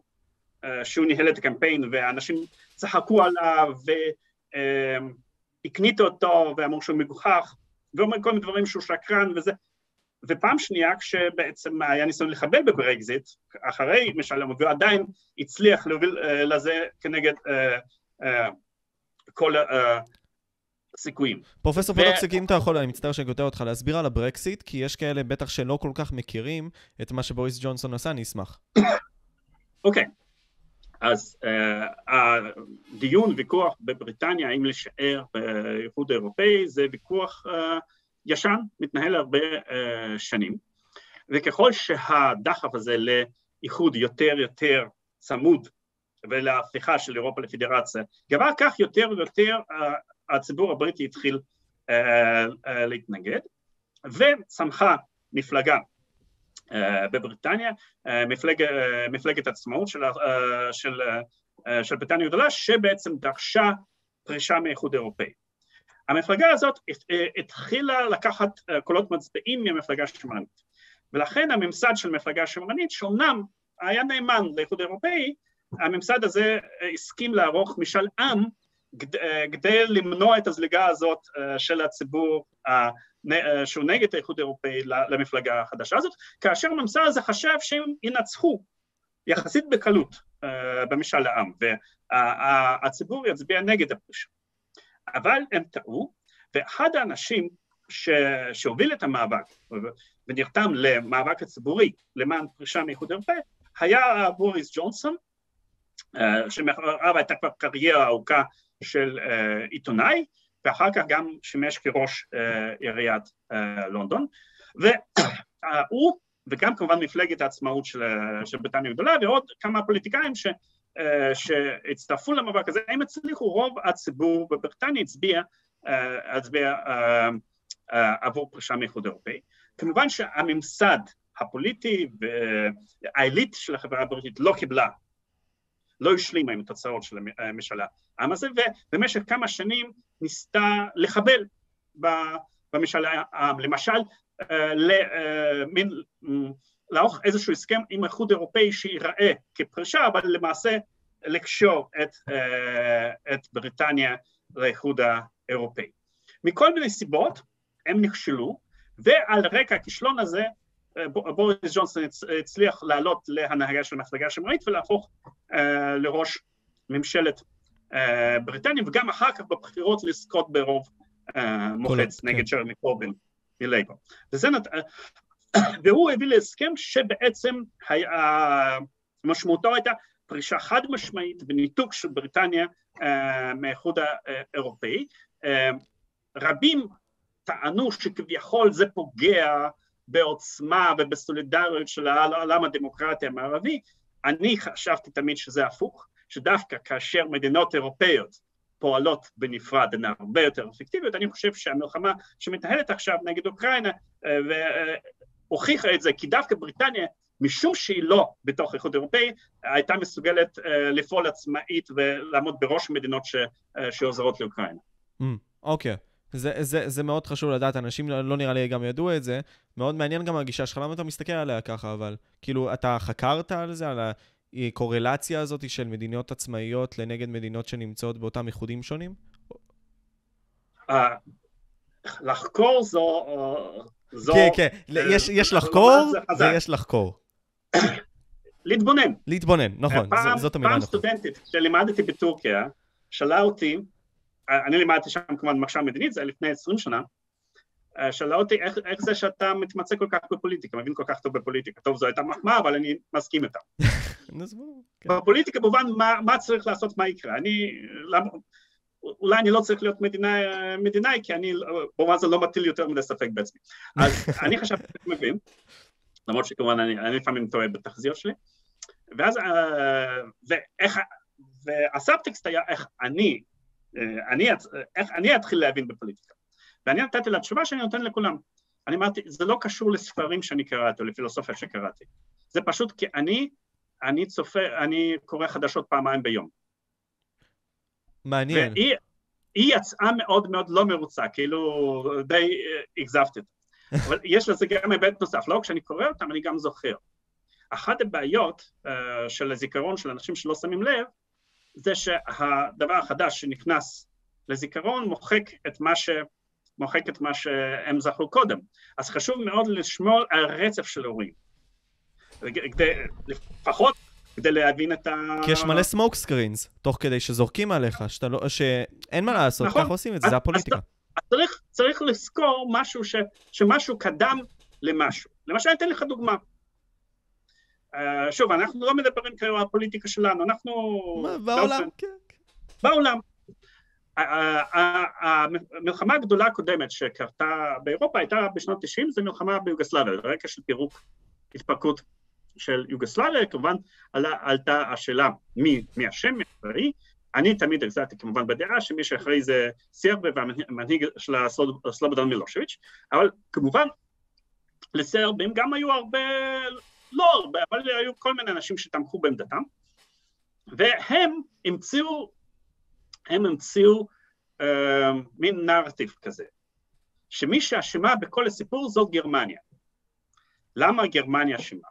אה, שהוא ניהל את הקמפיין ואנשים צחקו עליו והקניטו אותו ואמרו שהוא מגוחך, ואומר כל מיני דברים שהוא שקרן וזה. ופעם שנייה, כשבעצם היה ניסיון לחבל בברקזיט, אחרי משאל העם, והוא עדיין הצליח להוביל uh, לזה כנגד uh, כל הסיכויים. Uh, פרופסור. פודוקסיק, אם אתה יכול, אני מצטער שאני קוטע אותך, להסביר על הברקסיט, כי יש כאלה בטח שלא כל כך מכירים את מה שבוריס ג'ונסון עשה, אני אשמח. אוקיי, okay. אז uh, הדיון, ויכוח בבריטניה, האם להישאר באיחוד האירופאי, זה ויכוח uh, ישן, מתנהל הרבה שנים, וככל שהדחף הזה לאיחוד יותר יותר צמוד ולהפיכה של אירופה לפדרציה, גבר כך יותר ויותר הציבור הבריטי התחיל uh, uh, להתנגד, וצמחה מפלגה אה, בבריטניה, אה, מפלג, אה, מפלגת עצמאות של, של, של בריטניה הגדולה, שבעצם דרשה פרישה מאיחוד אירופאי. המפלגה הזאת התחילה לקחת קולות מצביעים מהמפלגה השמרנית, ולכן הממסד של מפלגה שמרנית, שאומנם היה נאמן לאיחוד אירופאי, הממסד הזה הסכים לערוך משאל עם כדי למנוע את הזליגה הזאת של הציבור אה, שהוא נגד האיחוד האירופאי למפלגה החדשה הזאת, כאשר הממסד הזה חשב שהם ינצחו יחסית בקלות אה, במשאל העם, והציבור יצביע נגד הפרישה. אבל הם טעו, ואחד האנשים ש... שהוביל את המאבק ונרתם למאבק הציבורי למען פרישה מאיחוד אירופאי, היה בוריס ג'ונסון, אה, שמאחוריו הייתה כבר קריירה ארוכה של עיתונאי, ואחר כך גם שימש כראש אה, עיריית אה, לונדון, והוא וגם כמובן מפלגת העצמאות של, של בריטניה הגדולה ועוד כמה פוליטיקאים ש, אה, שהצטרפו למאבק הזה, הם הצליחו, רוב הציבור בבריטניה הצביע, הצביע עבור פרישה מאיחוד אירופאי. כמובן שהממסד הפוליטי והעילית של החברה הבריטית לא קיבלה לא השלימה עם התוצאות של המשאל העם הזה, ובמשך כמה שנים ניסתה לחבל במשאל העם. למשל, אה, למין, אה, לערוך איזשהו הסכם עם האיחוד האירופאי שיראה כפרישה, אבל למעשה לקשור את, אה, את בריטניה לאיחוד האירופאי. מכל מיני סיבות הם נכשלו, ועל רקע הכישלון הזה בוריס ג'ונסון הצליח לעלות להנהגה של המפלגה השמרנית ולהפוך לראש ממשלת uh, בריטניה, וגם אחר כך בבחירות לזכות ברוב uh, מוחץ כן. נגד ג'רמי קורבין מלייבור. נת... והוא הביא להסכם שבעצם היה... משמעותו הייתה פרישה חד משמעית וניתוק של בריטניה מהאיחוד האירופאי. רבים טענו שכביכול זה פוגע בעוצמה ובסולידריות של העולם הדמוקרטי המערבי, אני חשבתי תמיד שזה הפוך, שדווקא כאשר מדינות אירופאיות פועלות בנפרד הן הרבה יותר אפקטיביות, אני חושב שהמלחמה שמתנהלת עכשיו נגד אוקראינה אה, והוכיחה את זה, כי דווקא בריטניה, משום שהיא לא בתוך האיחוד האירופאי, הייתה מסוגלת אה, לפעול עצמאית ולעמוד בראש מדינות אה, שעוזרות לאוקראינה. אוקיי. Mm, okay. זה, זה, זה מאוד חשוב לדעת, אנשים לא, לא נראה לי גם ידעו את זה. מאוד מעניין גם הגישה שלך, למה אתה מסתכל עליה ככה, אבל... כאילו, אתה חקרת על זה, על הקורלציה הזאת של מדינות עצמאיות לנגד מדינות שנמצאות באותם איחודים שונים? לחקור זו... זו... כן, כן, יש לחקור ויש לחקור. להתבונן. להתבונן, נכון, פעם, זאת המילה פעם נכון. סטודנטית, כשלימדתי בטורקיה, שאלה אותי, אני לימדתי שם כמובן מחשב מדינית, זה היה לפני 20 שנה, שאלה אותי איך, איך זה שאתה מתמצא כל כך בפוליטיקה, מבין כל כך טוב בפוליטיקה. טוב, זו הייתה מחמאה, אבל אני מסכים איתה. כן. בפוליטיקה במובן מה, מה צריך לעשות, מה יקרה. אני, למה, אולי אני לא צריך להיות מדינאי, מדינאי כי אני במובן זה לא מטיל יותר מדי ספק בעצמי. אז אני חשבתי שאני מבין, למרות שכמובן אני, אני לפעמים טועה בתחזיות שלי, ואז, אה, ואיך, והסאבטקסט היה איך אני, אה, אני, איך אני אתחיל להבין בפוליטיקה. ואני נתתי לה תשובה שאני נותן לכולם. אני אמרתי, זה לא קשור לספרים שאני קראתי או לפילוסופיה שקראתי, זה פשוט כי אני, אני צופה, אני קורא חדשות פעמיים ביום. מעניין. והיא יצאה מאוד מאוד לא מרוצה, כאילו די אכזבתי אותה. אבל יש לזה גם היבט נוסף, לא כשאני קורא אותם אני גם זוכר. אחת הבעיות uh, של הזיכרון של אנשים שלא שמים לב, זה שהדבר החדש שנכנס לזיכרון מוחק את מה, ש... מוחק את מה שהם זכרו קודם. אז חשוב מאוד לשמור על רצף של הורים. כדי, לפחות כדי להבין את ה... כי יש מלא סמוק סקרינס, תוך כדי שזורקים עליך, שאתה לא, שאין מה לעשות, נכון. ככה עושים את זה, זה הפוליטיקה. אז צריך, צריך לזכור משהו ש, שמשהו קדם למשהו. למשל, אני אתן לך דוגמה. Uh, שוב, אנחנו לא מדברים כאילו על הפוליטיקה שלנו, אנחנו... מה, בעולם, כן. כן. בעולם. המלחמה הגדולה הקודמת שקרתה באירופה הייתה בשנות 90, זו מלחמה ביוגוסלביה, רקע של פירוק, התפרקות של יוגוסלביה, כמובן עלה, עלתה השאלה מי, מי אשם, מי אחראי, אני תמיד החזקתי כמובן בדעה שמי שאחראי זה סרבי והמנהיג של סלובודון מילושביץ', אבל כמובן לסרבים גם היו הרבה, לא הרבה, אבל היו כל מיני אנשים שתמכו בעמדתם, והם המציאו, הם המציאו אה, מין נרטיב כזה, שמי שאשמה בכל הסיפור זאת גרמניה. למה גרמניה אשמה?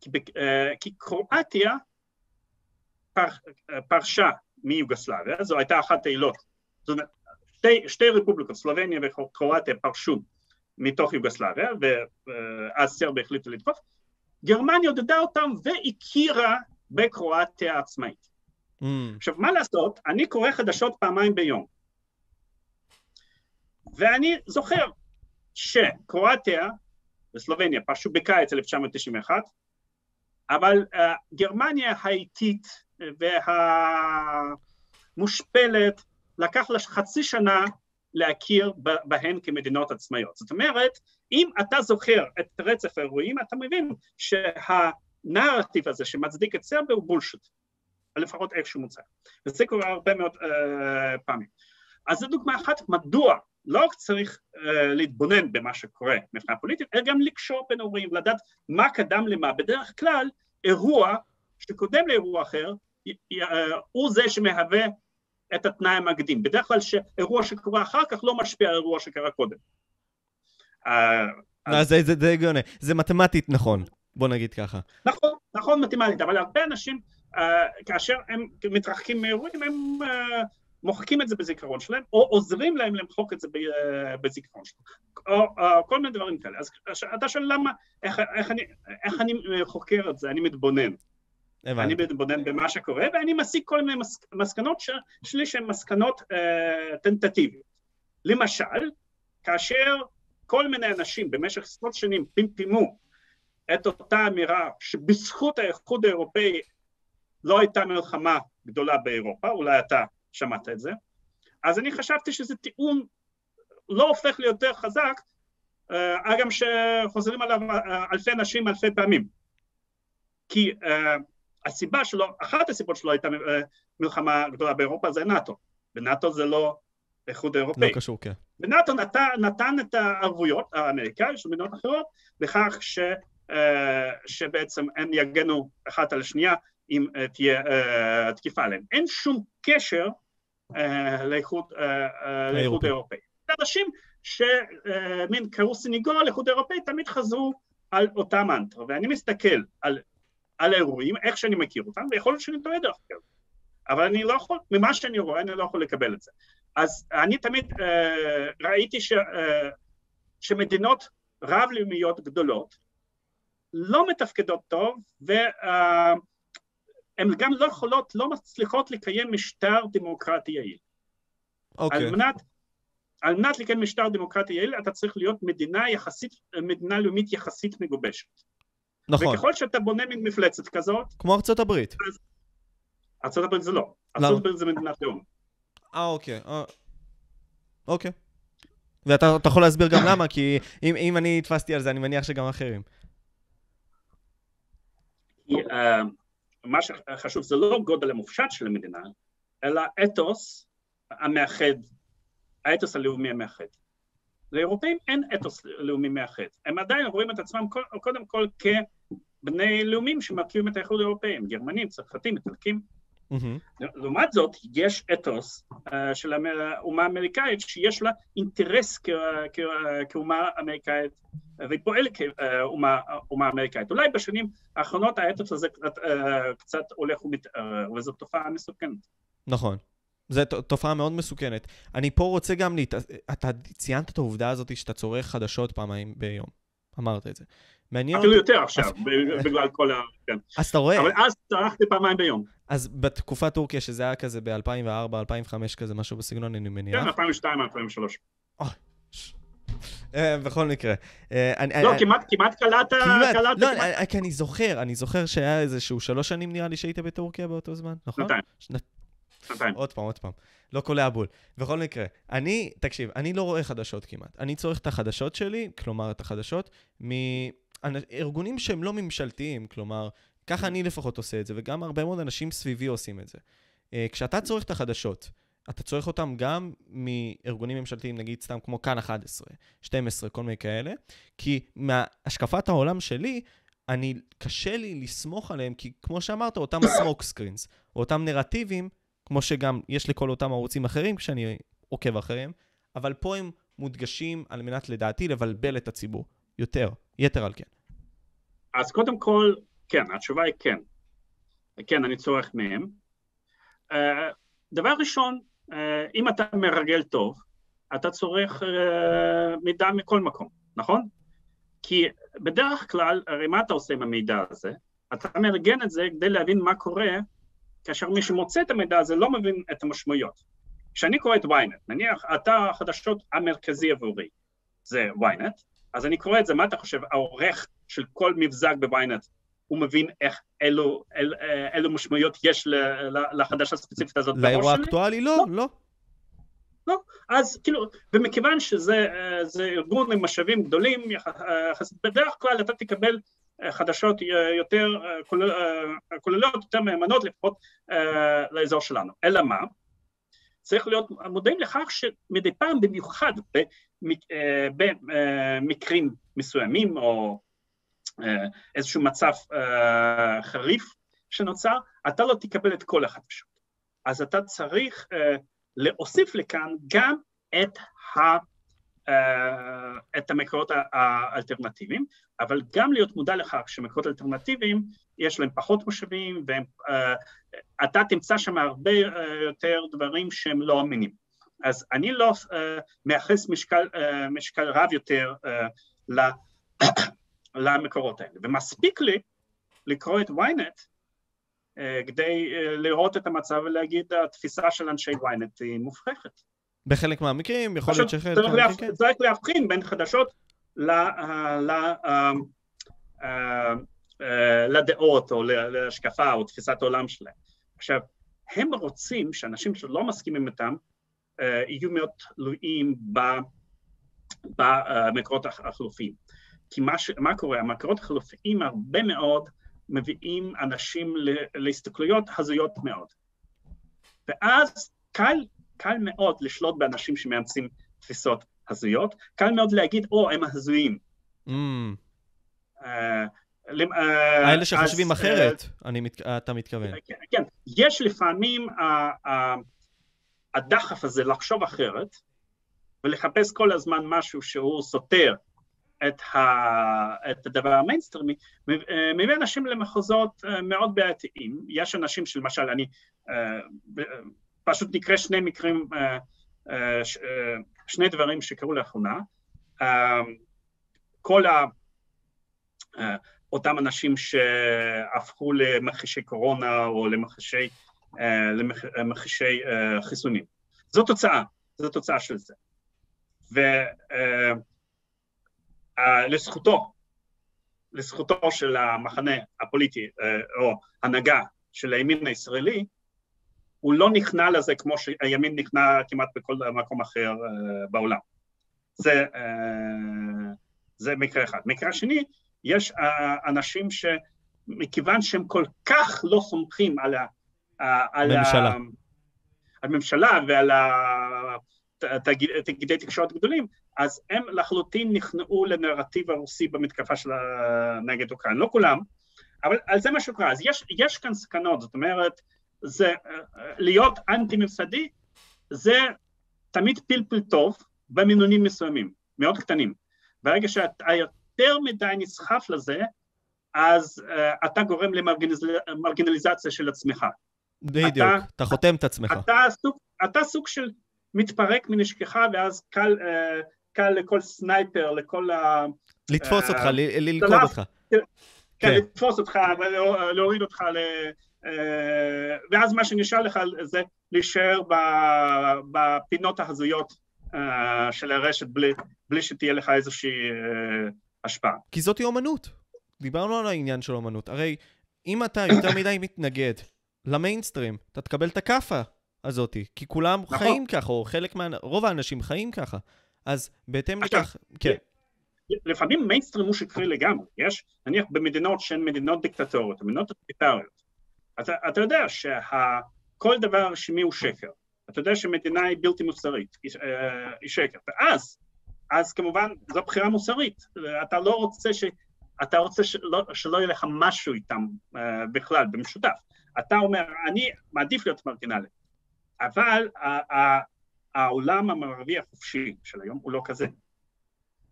כי, אה, כי קרואטיה פר, אה, פרשה מיוגוסלביה, זו הייתה אחת העילות, זאת אומרת, שתי, שתי רפובליקות, סלובניה וקרואטיה פרשו מתוך יוגוסלביה, ואז סרביה החליטו לתקוף, גרמניה עודדה אותם והכירה בקרואטיה עצמאית. Mm. עכשיו, מה לעשות, אני קורא חדשות פעמיים ביום, ואני זוכר שקרואטיה וסלובניה פרשו בקיץ 1991, אבל uh, גרמניה האיטית והמושפלת לקח לה חצי שנה להכיר בהן כמדינות עצמאיות. זאת אומרת, אם אתה זוכר את רצף האירועים, אתה מבין שהנרטיב הזה שמצדיק את סרביה הוא בולשיט, לפחות איך שהוא מוצג. וזה קורה הרבה מאוד uh, פעמים. אז זו דוגמה אחת, מדוע לא רק צריך uh, להתבונן במה שקורה מבחינה פוליטית, אלא גם לקשור בין אירועים, לדעת מה קדם למה. בדרך כלל אירוע שקודם לאירוע אחר, הוא זה שמהווה את התנאי המקדים. בדרך כלל שאירוע שקורה אחר כך לא משפיע על אירוע שקרה קודם. אה, זה הגיוני, זה מתמטית נכון, בוא נגיד ככה. נכון, נכון מתמטית, אבל הרבה אנשים, אה, כאשר הם מתרחקים מאירועים, הם אה, מוחקים את זה בזיכרון שלהם, או עוזרים להם למחוק את זה בזיכרון שלהם, או כל מיני דברים כאלה. אז אתה שואל למה, איך אני חוקר את זה, אני מתבונן. אני מתבונן במה שקורה, ואני מסיק כל מיני מס, מסקנות ש, שלי שהן מסקנות טנטטיביות. למשל, כאשר כל מיני אנשים במשך עשרות שנים פמפמו את אותה אמירה שבזכות האיחוד האירופאי לא הייתה מלחמה גדולה באירופה, אולי אתה שמעת את זה, אז אני חשבתי שזה טיעון לא הופך ליותר חזק, אה, אגם שחוזרים עליו אה, אלפי אנשים אלפי פעמים. כי אה, הסיבה שלו, אחת הסיבות שלו הייתה מלחמה גדולה באירופה זה נאט"ו, ונאט"ו זה לא איחוד אירופאי. לא קשור, כן. ונאט"ו נתן, נתן את הערבויות האמריקאי של מדינות אחרות לכך ש, uh, שבעצם הם יגנו אחת על השנייה אם uh, תהיה uh, תקיפה עליהם. אין שום קשר לאיחוד, לאיחוד אירופאי. אנשים שמין קראו סניגור על איחוד אירופאי תמיד חזרו על אותה מנטרה, ואני מסתכל על, על האירועים, איך שאני מכיר אותם, ויכול להיות שאני טועה דרך אגב, אבל אני לא יכול, ממה שאני רואה אני לא יכול לקבל את זה. אז אני תמיד אה, ראיתי ש, אה, שמדינות רב-לאומיות גדולות לא מתפקדות טוב, והן אה, גם לא יכולות, לא מצליחות לקיים משטר דמוקרטי יעיל. אוקיי. Okay. על מנת על מנת לקיים משטר דמוקרטי יעיל אתה צריך להיות מדינה יחסית, מדינה לאומית יחסית מגובשת. נכון. וככל שאתה בונה מין מפלצת כזאת... כמו ארצות הברית. אז... ארצות הברית זה לא. ארצות הברית זה מדינת לאום. אה, אוקיי. אה... אוקיי. ואתה יכול להסביר גם למה, כי אם, אם אני תפסתי על זה, אני מניח שגם אחרים. uh, מה שחשוב זה לא גודל המופשט של המדינה, אלא אתוס המאחד האתוס הלאומי המאחד. לאירופאים אין אתוס לאומי מאחד, הם עדיין רואים את עצמם קודם כל כבני לאומים שמרכיבים את האיחוד האירופאי, הם גרמנים, צרפתים, איטלקים. Mm-hmm. לעומת זאת, יש אתוס uh, של האומה האמריקאית שיש לה אינטרס כאומה אמריקאית והיא פועלת כאומה אמריקאית. אולי בשנים האחרונות האתוס הזה קצת, uh, קצת הולך ומתערער, וזו תופעה מסוכנת. נכון. זו תופעה מאוד מסוכנת. אני פה רוצה גם, להת... אתה ציינת את העובדה הזאת שאתה צורך חדשות פעמיים ביום. אמרת את זה. מעניין... אפילו יותר עכשיו. בגלל כל ה... כן. אז אתה רואה... אבל אז צרכתי פעמיים ביום. אז בתקופת טורקיה, שזה היה כזה ב-2004, 2005 כזה, משהו בסגנון, אני מניח. כן, 2002, 2003. אה, בכל מקרה. אה, לא, כמעט קלעת... לא, כי אני זוכר, אני זוכר שהיה איזשהו שלוש שנים נראה לי שהיית בטורקיה באותו זמן, נכון? שנתיים. שנתיים. עוד פעם, עוד פעם. לא קולע בול. בכל מקרה, אני, תקשיב, אני לא רואה חדשות כמעט. אני צורך את החדשות שלי, כלומר, את החדשות, מארגונים שהם לא ממשלתיים, כלומר, ככה אני לפחות עושה את זה, וגם הרבה מאוד אנשים סביבי עושים את זה. אה, כשאתה צורך את החדשות, אתה צורך אותם גם מארגונים ממשלתיים, נגיד סתם כמו כאן 11, 12, כל מיני כאלה, כי מהשקפת העולם שלי, אני, קשה לי לסמוך עליהם, כי כמו שאמרת, אותם סמוק סקרינס, או אותם נרטיבים, כמו שגם יש לכל אותם ערוצים אחרים כשאני עוקב אחריהם, אבל פה הם מודגשים על מנת לדעתי לבלבל את הציבור. יותר, יתר על כן. אז קודם כל, כן, התשובה היא כן. כן, אני צורך מהם. Uh, דבר ראשון, uh, אם אתה מרגל טוב, אתה צורך uh, מידע מכל מקום, נכון? כי בדרך כלל, הרי מה אתה עושה עם המידע הזה? אתה מארגן את זה כדי להבין מה קורה כאשר מי שמוצא את המידע הזה לא מבין את המשמעויות. כשאני קורא את ynet, נניח אתר החדשות המרכזי עבורי זה ynet, אז אני קורא את זה, מה אתה חושב, העורך של כל מבזק ב-ynet, הוא מבין איך, אילו, אל, אילו משמעויות יש לחדשה הספציפית הזאת בראש שלי? לאירוע אקטואלי? לא, לא. לא. לא, אז כאילו, ומכיוון שזה ארגון עם משאבים גדולים, בדרך כלל אתה תקבל חדשות יותר כוללות, יותר מהימנות לפחות לאזור שלנו. אלא מה? צריך להיות מודעים לכך שמדי פעם, במיוחד במקרים מסוימים או איזשהו מצב חריף שנוצר, אתה לא תקבל את כל החדשות. אז אתה צריך להוסיף לכאן גם את ה... אה, את המקורות האלטרנטיביים, אבל גם להיות מודע לכך שמקורות אלטרנטיביים יש להם פחות משאבים ואתה אה, תמצא שם הרבה אה, יותר דברים שהם לא אמינים. אז אני לא מייחס משקל, משקל רב יותר למקורות האלה, ומספיק לי לקרוא את ynet כדי לראות את המצב ולהגיד התפיסה של אנשי ynet היא מופרכת. בחלק מהמקרים, יכול להיות שאחרת... צריך, להפ... כן. צריך להבחין בין חדשות ל... ל... לדעות או להשקפה או תפיסת העולם שלהם. עכשיו, הם רוצים שאנשים שלא מסכימים איתם יהיו מאוד תלויים במקורות החלופיים. כי מה, ש... מה קורה? המקורות החלופיים הרבה מאוד מביאים אנשים להסתכלויות הזויות מאוד. ואז קל קל מאוד לשלוט באנשים שמאמצים תפיסות הזויות, קל מאוד להגיד, או, הם הזויים. Mm. אה, אה, האלה שחושבים אחרת, אתה מתכוון. כן, כן, יש לפעמים הדחף הזה לחשוב אחרת ולחפש כל הזמן משהו שהוא סותר את, ה, את הדבר המיינסטרימי, מביא אנשים למחוזות מאוד בעייתיים. יש אנשים שלמשל, אני פשוט אקרא שני מקרים, שני דברים שקרו לאחרונה. כל ה... אותם אנשים שהפכו למכחישי קורונה או למכחישי, למכחישי חיסונים. זו תוצאה, זו תוצאה של זה. ולזכותו, לזכותו של המחנה הפוליטי או הנהגה של הימין הישראלי, הוא לא נכנע לזה כמו שהימין נכנע כמעט בכל מקום אחר בעולם. זה, זה מקרה אחד. מקרה שני, יש אנשים שמכיוון שהם כל כך לא סומכים על, ה, על הממשלה. הממשלה ועל תאגידי תקשורת גדולים, אז הם לחלוטין נכנעו לנרטיב הרוסי במתקפה של נגד אוקראינה. לא כולם, אבל זה מה שקרה. אז יש, יש כאן סכנות, זאת אומרת, זה, להיות אנטי-ממסדי זה תמיד פלפל טוב במינונים מסוימים, מאוד קטנים. ברגע שאתה יותר מדי נסחף לזה, אז uh, אתה גורם למרגנליזציה של עצמך. בדיוק, אתה, אתה חותם את עצמך. אתה סוג, אתה סוג של מתפרק מנשכחה, ואז קל, uh, קל לכל סנייפר, לכל ה... לתפוס uh, אותך, ללכוד אותך. כן, כן, לתפוס אותך ולהוריד אותך ל... Uh, ואז מה שנשאר לך זה להישאר בפינות ההזויות של הרשת בלי, בלי שתהיה לך איזושהי השפעה. כי זאתי אומנות. דיברנו על העניין של אומנות. הרי אם אתה יותר מדי מתנגד למיינסטרים, אתה תקבל את הכאפה הזאתי, כי כולם נכון. חיים ככה, או חלק מה... רוב האנשים חיים ככה. אז בהתאם לכך, כן. לפעמים מיינסטרים הוא שקרי לגמרי, יש נניח במדינות שהן מדינות דיקטטוריות, מדינות טוטליטריות, אתה, אתה יודע שכל דבר רשמי הוא שקר, אתה יודע שמדינה היא בלתי מוסרית, היא, אה, היא שקר, ואז אז כמובן זו בחירה מוסרית, אתה לא רוצה ש... אתה רוצה שלא, שלא יהיה לך משהו איתם uh, בכלל, במשותף. אתה אומר, אני מעדיף להיות מרגינלי, אבל העולם המערבי החופשי של היום הוא לא כזה.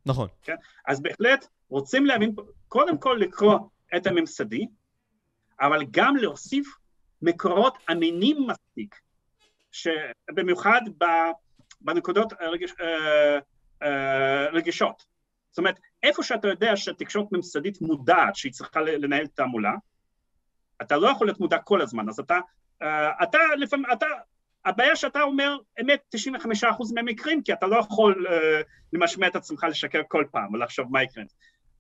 נכון. כן? אז בהחלט רוצים להבין, קודם כל לקרוא את הממסדי, אבל גם להוסיף מקורות אמינים מספיק, שבמיוחד בנקודות הרגיש, אה, אה, רגישות. זאת אומרת, איפה שאתה יודע שהתקשורת ממסדית מודעת שהיא צריכה לנהל תעמולה, אתה לא יכול להיות מודע כל הזמן, אז אתה, uh, אתה לפעמים, אתה, הבעיה שאתה אומר אמת 95% מהמקרים, כי אתה לא יכול uh, למשמע את עצמך לשקר כל פעם ולחשוב מה יקרה.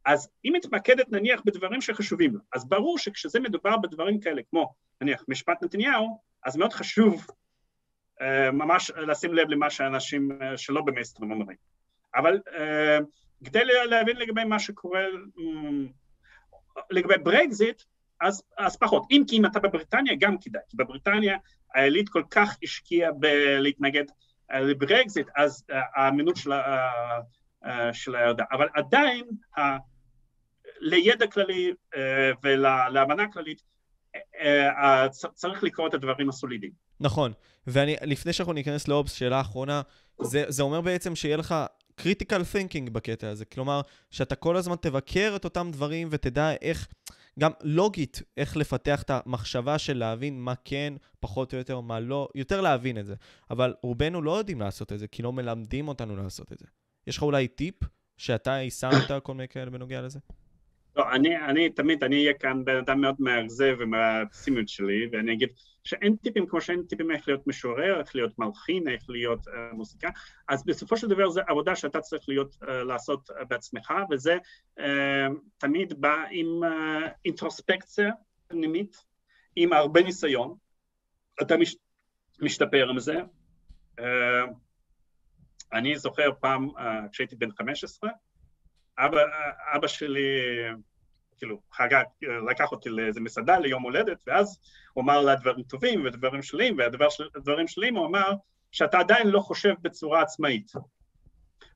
אז אם מתמקדת נניח בדברים שחשובים לו, אז ברור שכשזה מדובר בדברים כאלה, כמו נניח משפט נתניהו, אז מאוד חשוב uh, ממש לשים לב למה שאנשים uh, שלא במייסטרים אומרים. אבל uh, כדי להבין לגבי מה שקורה, לגבי ברקזיט, אז, אז פחות. אם כי אם אתה בבריטניה, גם כדאי, כי בבריטניה העילית כל כך השקיעה בלהתנגד uh, לברקזיט, אז uh, האמינות שלה, uh, שלה ירדה. אבל עדיין, uh, לידע כללי ולהבנה כללית, צריך לקרוא את הדברים הסולידיים. נכון, ולפני שאנחנו ניכנס לאובס, שאלה אחרונה, זה, זה אומר בעצם שיהיה לך critical thinking בקטע הזה. כלומר, שאתה כל הזמן תבקר את אותם דברים ותדע איך, גם לוגית, איך לפתח את המחשבה של להבין מה כן, פחות או יותר, מה לא, יותר להבין את זה. אבל רובנו לא יודעים לעשות את זה, כי לא מלמדים אותנו לעשות את זה. יש לך אולי טיפ שאתה יישמת כל מיני כאלה בנוגע לזה? לא, אני, אני תמיד, אני אהיה כאן בן אדם מאוד מאכזב עם הפסימיות שלי, ואני אגיד שאין טיפים כמו שאין טיפים איך להיות משורר, איך להיות מלחין, איך להיות uh, מוסיקה, אז בסופו של דבר זו עבודה שאתה צריך להיות, uh, לעשות uh, בעצמך, וזה uh, תמיד בא עם uh, אינטרוספקציה פנימית, עם הרבה ניסיון, אתה מש, משתפר עם זה. Uh, אני זוכר פעם, uh, כשהייתי בן 15, אבא, אבא שלי, כאילו, חגג, לקח אותי לאיזה מסעדה ליום הולדת, ואז הוא אמר לה דברים טובים ודברים שליליים, והדברים שליליים הוא אמר שאתה עדיין לא חושב בצורה עצמאית.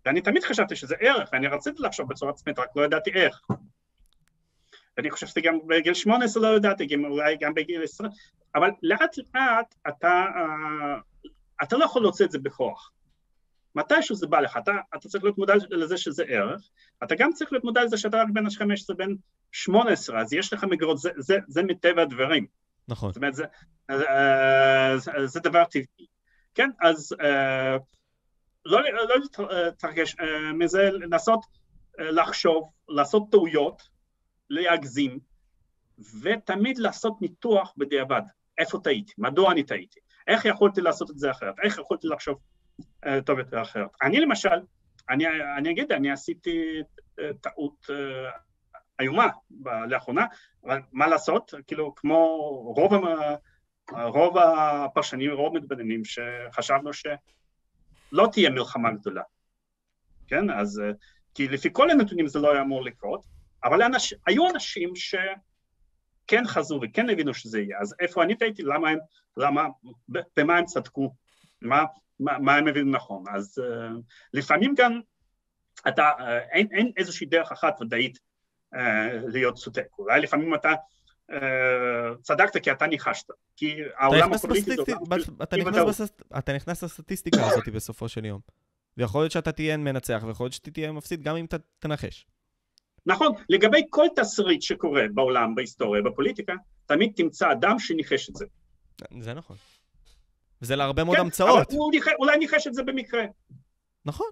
ואני תמיד חשבתי שזה ערך, ואני רציתי לחשוב בצורה עצמאית, רק לא ידעתי איך. ואני חושב שזה גם בגיל 18 לא ידעתי, גם, אולי גם בגיל 20, אבל לאט לאט אתה, אתה לא יכול להוציא את זה בכוח. מתישהו זה בא לך, אתה, אתה צריך להיות מודע לזה שזה ערך, אתה גם צריך להיות מודע לזה שאתה רק בן ה-15, בן 18, אז יש לך מגרות, זה, זה, זה מטבע הדברים. נכון. זאת אומרת, זה, זה, זה, זה דבר טבעי. כן, אז לא, לא להתרגש מזה, לנסות לחשוב, לעשות טעויות, להגזים, ותמיד לעשות ניתוח בדיעבד. איפה טעיתי? מדוע אני טעיתי? איך יכולתי לעשות את זה אחרת? איך יכולתי לחשוב טוב יותר אחרת? אני למשל, אני, אני אגיד, אני עשיתי uh, טעות uh, איומה לאחרונה, אבל מה לעשות? כאילו, כמו רוב, רוב הפרשנים, רוב המתבוננים, שחשבנו שלא תהיה מלחמה גדולה, כן? אז, כי לפי כל הנתונים זה לא היה אמור לקרות, אבל אנש, היו אנשים ש... כן חזו וכן הבינו שזה יהיה, אז איפה אני טעיתי, למה הם, למה, במה הם צדקו, מה, מה, מה הם הבינו נכון, אז uh, לפעמים גם אתה, uh, אין, אין איזושהי דרך אחת ודאית uh, להיות צודק, אולי לפעמים אתה uh, צדקת כי אתה ניחשת, כי העולם הפוליטי זה אתה, נכנס אתה נכנס לסטטיסטיקה הזאת בסופו של יום, ויכול להיות שאתה תהיה מנצח, ויכול להיות שאתה תהיה מפסיד גם אם אתה תנחש. נכון, לגבי כל תסריט שקורה בעולם, בהיסטוריה, בפוליטיקה, תמיד תמצא אדם שניחש את זה. זה נכון. וזה להרבה מאוד כן, המצאות. אבל הוא ניח... אולי ניחש את זה במקרה. נכון.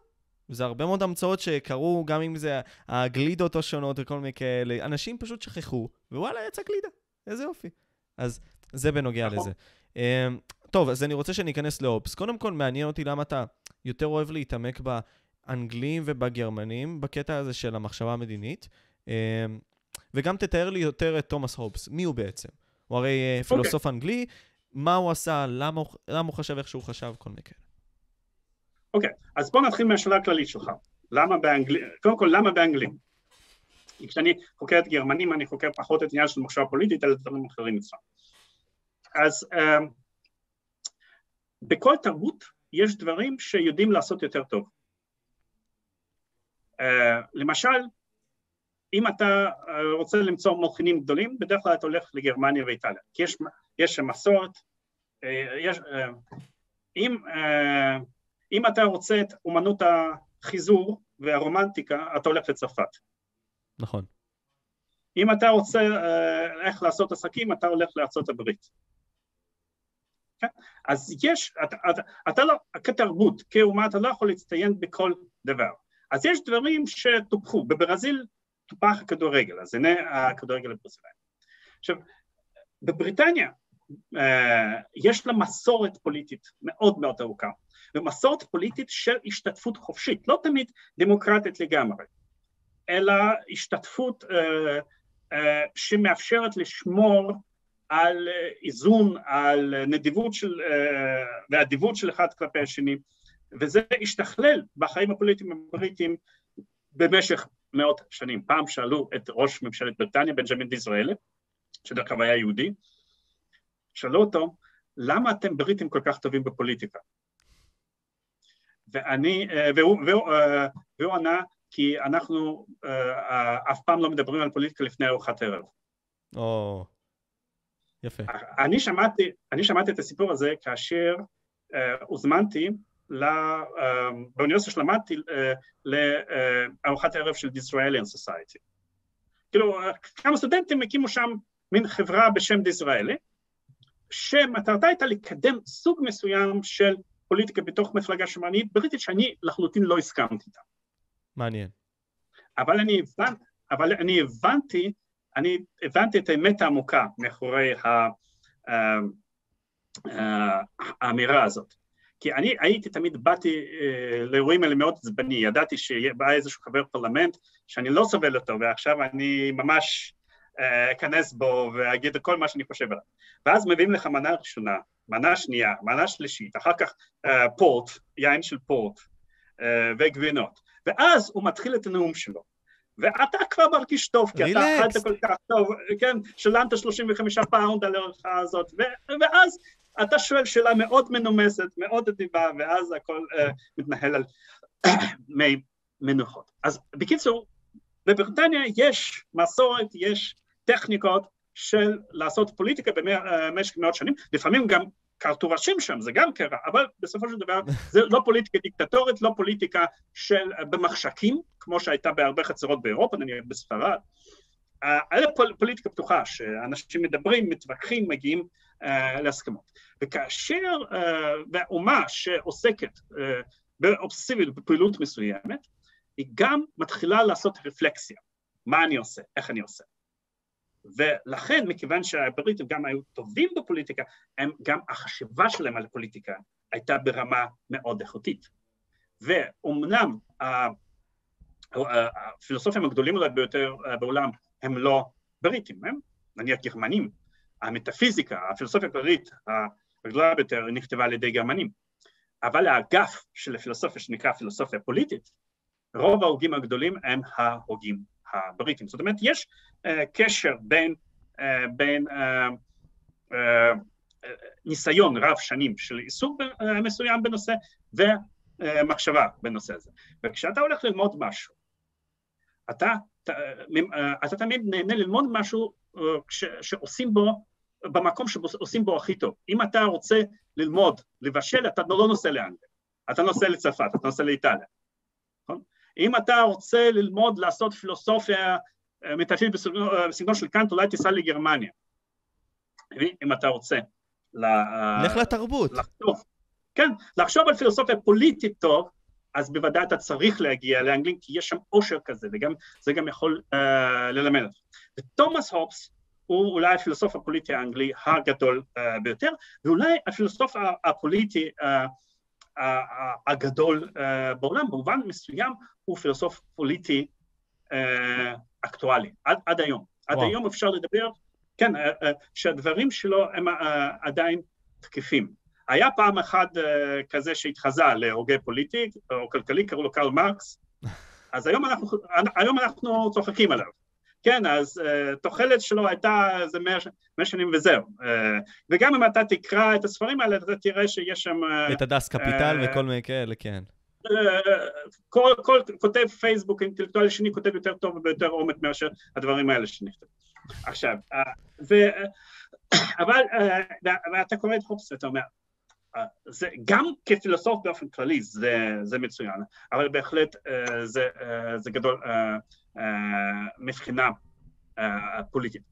זה הרבה מאוד המצאות שקרו, גם אם זה הגלידות השונות וכל מיני כאלה. אנשים פשוט שכחו, ווואלה, יצא גלידה. איזה יופי. אז זה בנוגע נכון. לזה. Um, טוב, אז אני רוצה שניכנס לאופס. קודם כל, מעניין אותי למה אתה יותר אוהב להתעמק. באנגלים ובגרמנים בקטע הזה של המחשבה המדינית, אמ, וגם תתאר לי יותר את תומאס הובס, מי הוא בעצם? הוא הרי אה, אוקיי. פילוסוף okay. אנגלי, מה הוא עשה, למה למה הוא חשב איך שהוא חשב, כל מיני כאלה. אוקיי, אז בוא נתחיל מהשאלה הכללית שלך. למה באנגלים, קודם כל, למה באנגלים? כי כשאני חוקר את גרמנים, אני חוקר פחות את עניין של מחשבה פוליטית, אלא דברים אחרים אצלם. אז uh, בכל תרבות יש דברים שיודעים לעשות יותר טוב. אה, למשל, אם אתה אה, רוצה למצוא מלחינים גדולים, בדרך כלל אתה הולך לגרמניה ואיטליה, כי יש, יש שם מסורת, אה, יש, אם, אם אתה רוצה את אומנות החיזור והרומנטיקה, אתה הולך לצרפת. נכון. אם אתה רוצה איך לעשות עסקים, אתה הולך לארצות הברית. כן? אז יש, אתה, אתה, אתה לא, כתרבות, כאומה, אתה לא יכול להצטיין בכל דבר. אז יש דברים שטופחו, בברזיל טופח הכדורגל, אז הנה הכדורגל הברזילאי. עכשיו, בבריטניה אה, יש לה מסורת פוליטית מאוד מאוד ארוכה, ומסורת פוליטית של השתתפות חופשית, לא תמיד דמוקרטית לגמרי, אלא השתתפות אה, אה, שמאפשרת לשמור על איזון, על נדיבות של, ואדיבות של אחד כלפי השני, וזה השתכלל בחיים הפוליטיים הבריטיים במשך מאות שנים. פעם שאלו את ראש ממשלת בריטניה, בנג'מין דיזרעאלי, שדרך אגב היה יהודי, שאלו אותו, למה אתם בריטים כל כך טובים בפוליטיקה? ואני, אה, והוא, והוא, אה, והוא ענה, כי אנחנו אה, אף פעם לא מדברים על פוליטיקה לפני ארוחת ערב. או, יפה. אני שמעתי, אני שמעתי את הסיפור הזה כאשר הוזמנתי באוניברסיטה שלמדתי אה, לארוחת ערב של Disraelian Society. כאילו, כמה סטודנטים הקימו שם מין חברה בשם דיזראלי, שמטרתה הייתה לקדם סוג מסוים של פוליטיקה בתוך מפלגה שמרנית בריטית שאני לחלוטין לא הסכמתי איתה. מעניין. אבל אני, הבנ... אבל אני הבנתי, אני הבנתי את האמת העמוקה מאחורי אמ, אה, האמירה הזאת. כי אני הייתי תמיד, באתי אה, לאירועים האלה מאוד עצבני, ידעתי שבא איזשהו חבר פרלמנט שאני לא סובל אותו, ועכשיו אני ממש אה, אכנס בו ואגיד כל מה שאני חושב עליו. ואז מביאים לך מנה ראשונה, מנה שנייה, מנה שלישית, אחר כך אה, פורט, יין של פורט אה, וגבינות, ואז הוא מתחיל את הנאום שלו. ואתה כבר מרגיש טוב, כי אתה אכלת כל כך טוב, כן, שילמת 35 פאונד על הארוחה הזאת, ואז אתה שואל שאלה מאוד מנומסת, מאוד אדיבה, ואז הכל uh, מתנהל על מי מנוחות. אז בקיצור, בבריטניה יש מסורת, יש טכניקות של לעשות פוליטיקה במשך מאות שנים, לפעמים גם כרתו ראשים שם, זה גם קרה, אבל בסופו של דבר זה לא פוליטיקה דיקטטורית, לא פוליטיקה של במחשכים, כמו שהייתה בהרבה חצרות באירופה, נניח בספרד, אלא פול, פוליטיקה פתוחה, שאנשים מדברים, מתווכחים, מגיעים להסכמות. וכאשר, uh, והאומה שעוסקת uh, באובססיביות, בפעילות מסוימת, היא גם מתחילה לעשות רפלקסיה. מה אני עושה? איך אני עושה? ולכן, מכיוון שהבריטים גם היו טובים בפוליטיקה, הם, גם החשיבה שלהם על הפוליטיקה הייתה ברמה מאוד איכותית. ואומנם הפילוסופים הגדולים אולי ביותר בעולם הם לא בריטים, הם נניח גרמנים, המטאפיזיקה, הפילוסופיה הכללית הגדולה ביותר נכתבה על ידי גרמנים, אבל האגף של הפילוסופיה שנקרא פילוסופיה פוליטית, רוב ההוגים הגדולים הם ההוגים הבריטים. זאת אומרת, יש uh, קשר בין, uh, בין uh, uh, ניסיון רב שנים של עיסוק מסוים בנושא ומחשבה בנושא הזה. וכשאתה הולך ללמוד משהו, אתה, אתה, אתה תמיד נהנה ללמוד משהו ש, שעושים בו, במקום שעושים בו הכי טוב. אם אתה רוצה ללמוד, לבשל, אתה לא נוסע לאנגליה, אתה נוסע לצרפת, אתה נוסע לאיטליה. אם אתה רוצה ללמוד לעשות פילוסופיה אה, מטאפיזית אה, בסגנון של קאנט, אולי תיסע לגרמניה. אם אתה רוצה. לך לתרבות. לחשוב, כן, לחשוב על פילוסופיה פוליטית טוב, אז בוודאי אתה צריך להגיע לאנגלית, כי יש שם עושר כזה, וגם זה גם יכול uh, ללמד אותך. ותומאס הופס הוא אולי הפילוסוף הפוליטי האנגלי הגדול uh, ביותר, ואולי הפילוסוף הפוליטי uh, הגדול אה, בעולם, במובן מסוים הוא פילוסוף פוליטי אה, אקטואלי, עד, עד היום. עד וואו. היום אפשר לדבר, כן, אה, שהדברים שלו הם עדיין תקפים. היה פעם אחד כזה שהתחזה להוגה פוליטי או כלכלי, קראו לו קרל מרקס, אז היום אנחנו, היום אנחנו צוחקים עליו. כן, אז uh, תוחלת שלו הייתה איזה מאה שנים וזהו. Uh, וגם אם אתה תקרא את הספרים האלה, אתה תראה שיש שם... Uh, את הדס קפיטל uh, וכל מיני כאלה, כן. Uh, כל, כל כותב פייסבוק אינטלקטואלי שני כותב יותר טוב וביותר עומק מאשר הדברים האלה שנכתב. עכשיו, uh, ו, uh, אבל, uh, ואתה קורא את הופס ואתה אומר, זה גם כפילוסוף באופן כללי זה, זה מצוין, אבל בהחלט זה, זה גדול, מבחינה אה, פוליטית.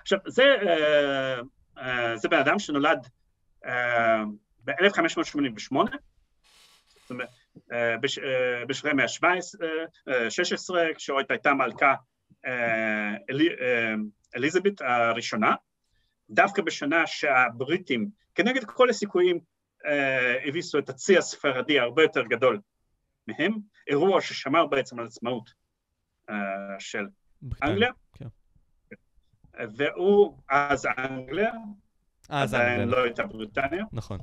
עכשיו, זה, אה, זה בן אדם שנולד ב-1588, זאת אומרת, בשלהי המאה ה-16, כשעוד הייתה מלכה אליזבת הראשונה, דווקא בשנה שהבריטים, כנגד כל הסיכויים, הביסו את הצי הספרדי הרבה יותר גדול מהם, אירוע ששמר בעצם על עצמאות אה, של אנגליה, כן. והוא אז אנגליה, אז עדיין לא הייתה בריטניה. נכון.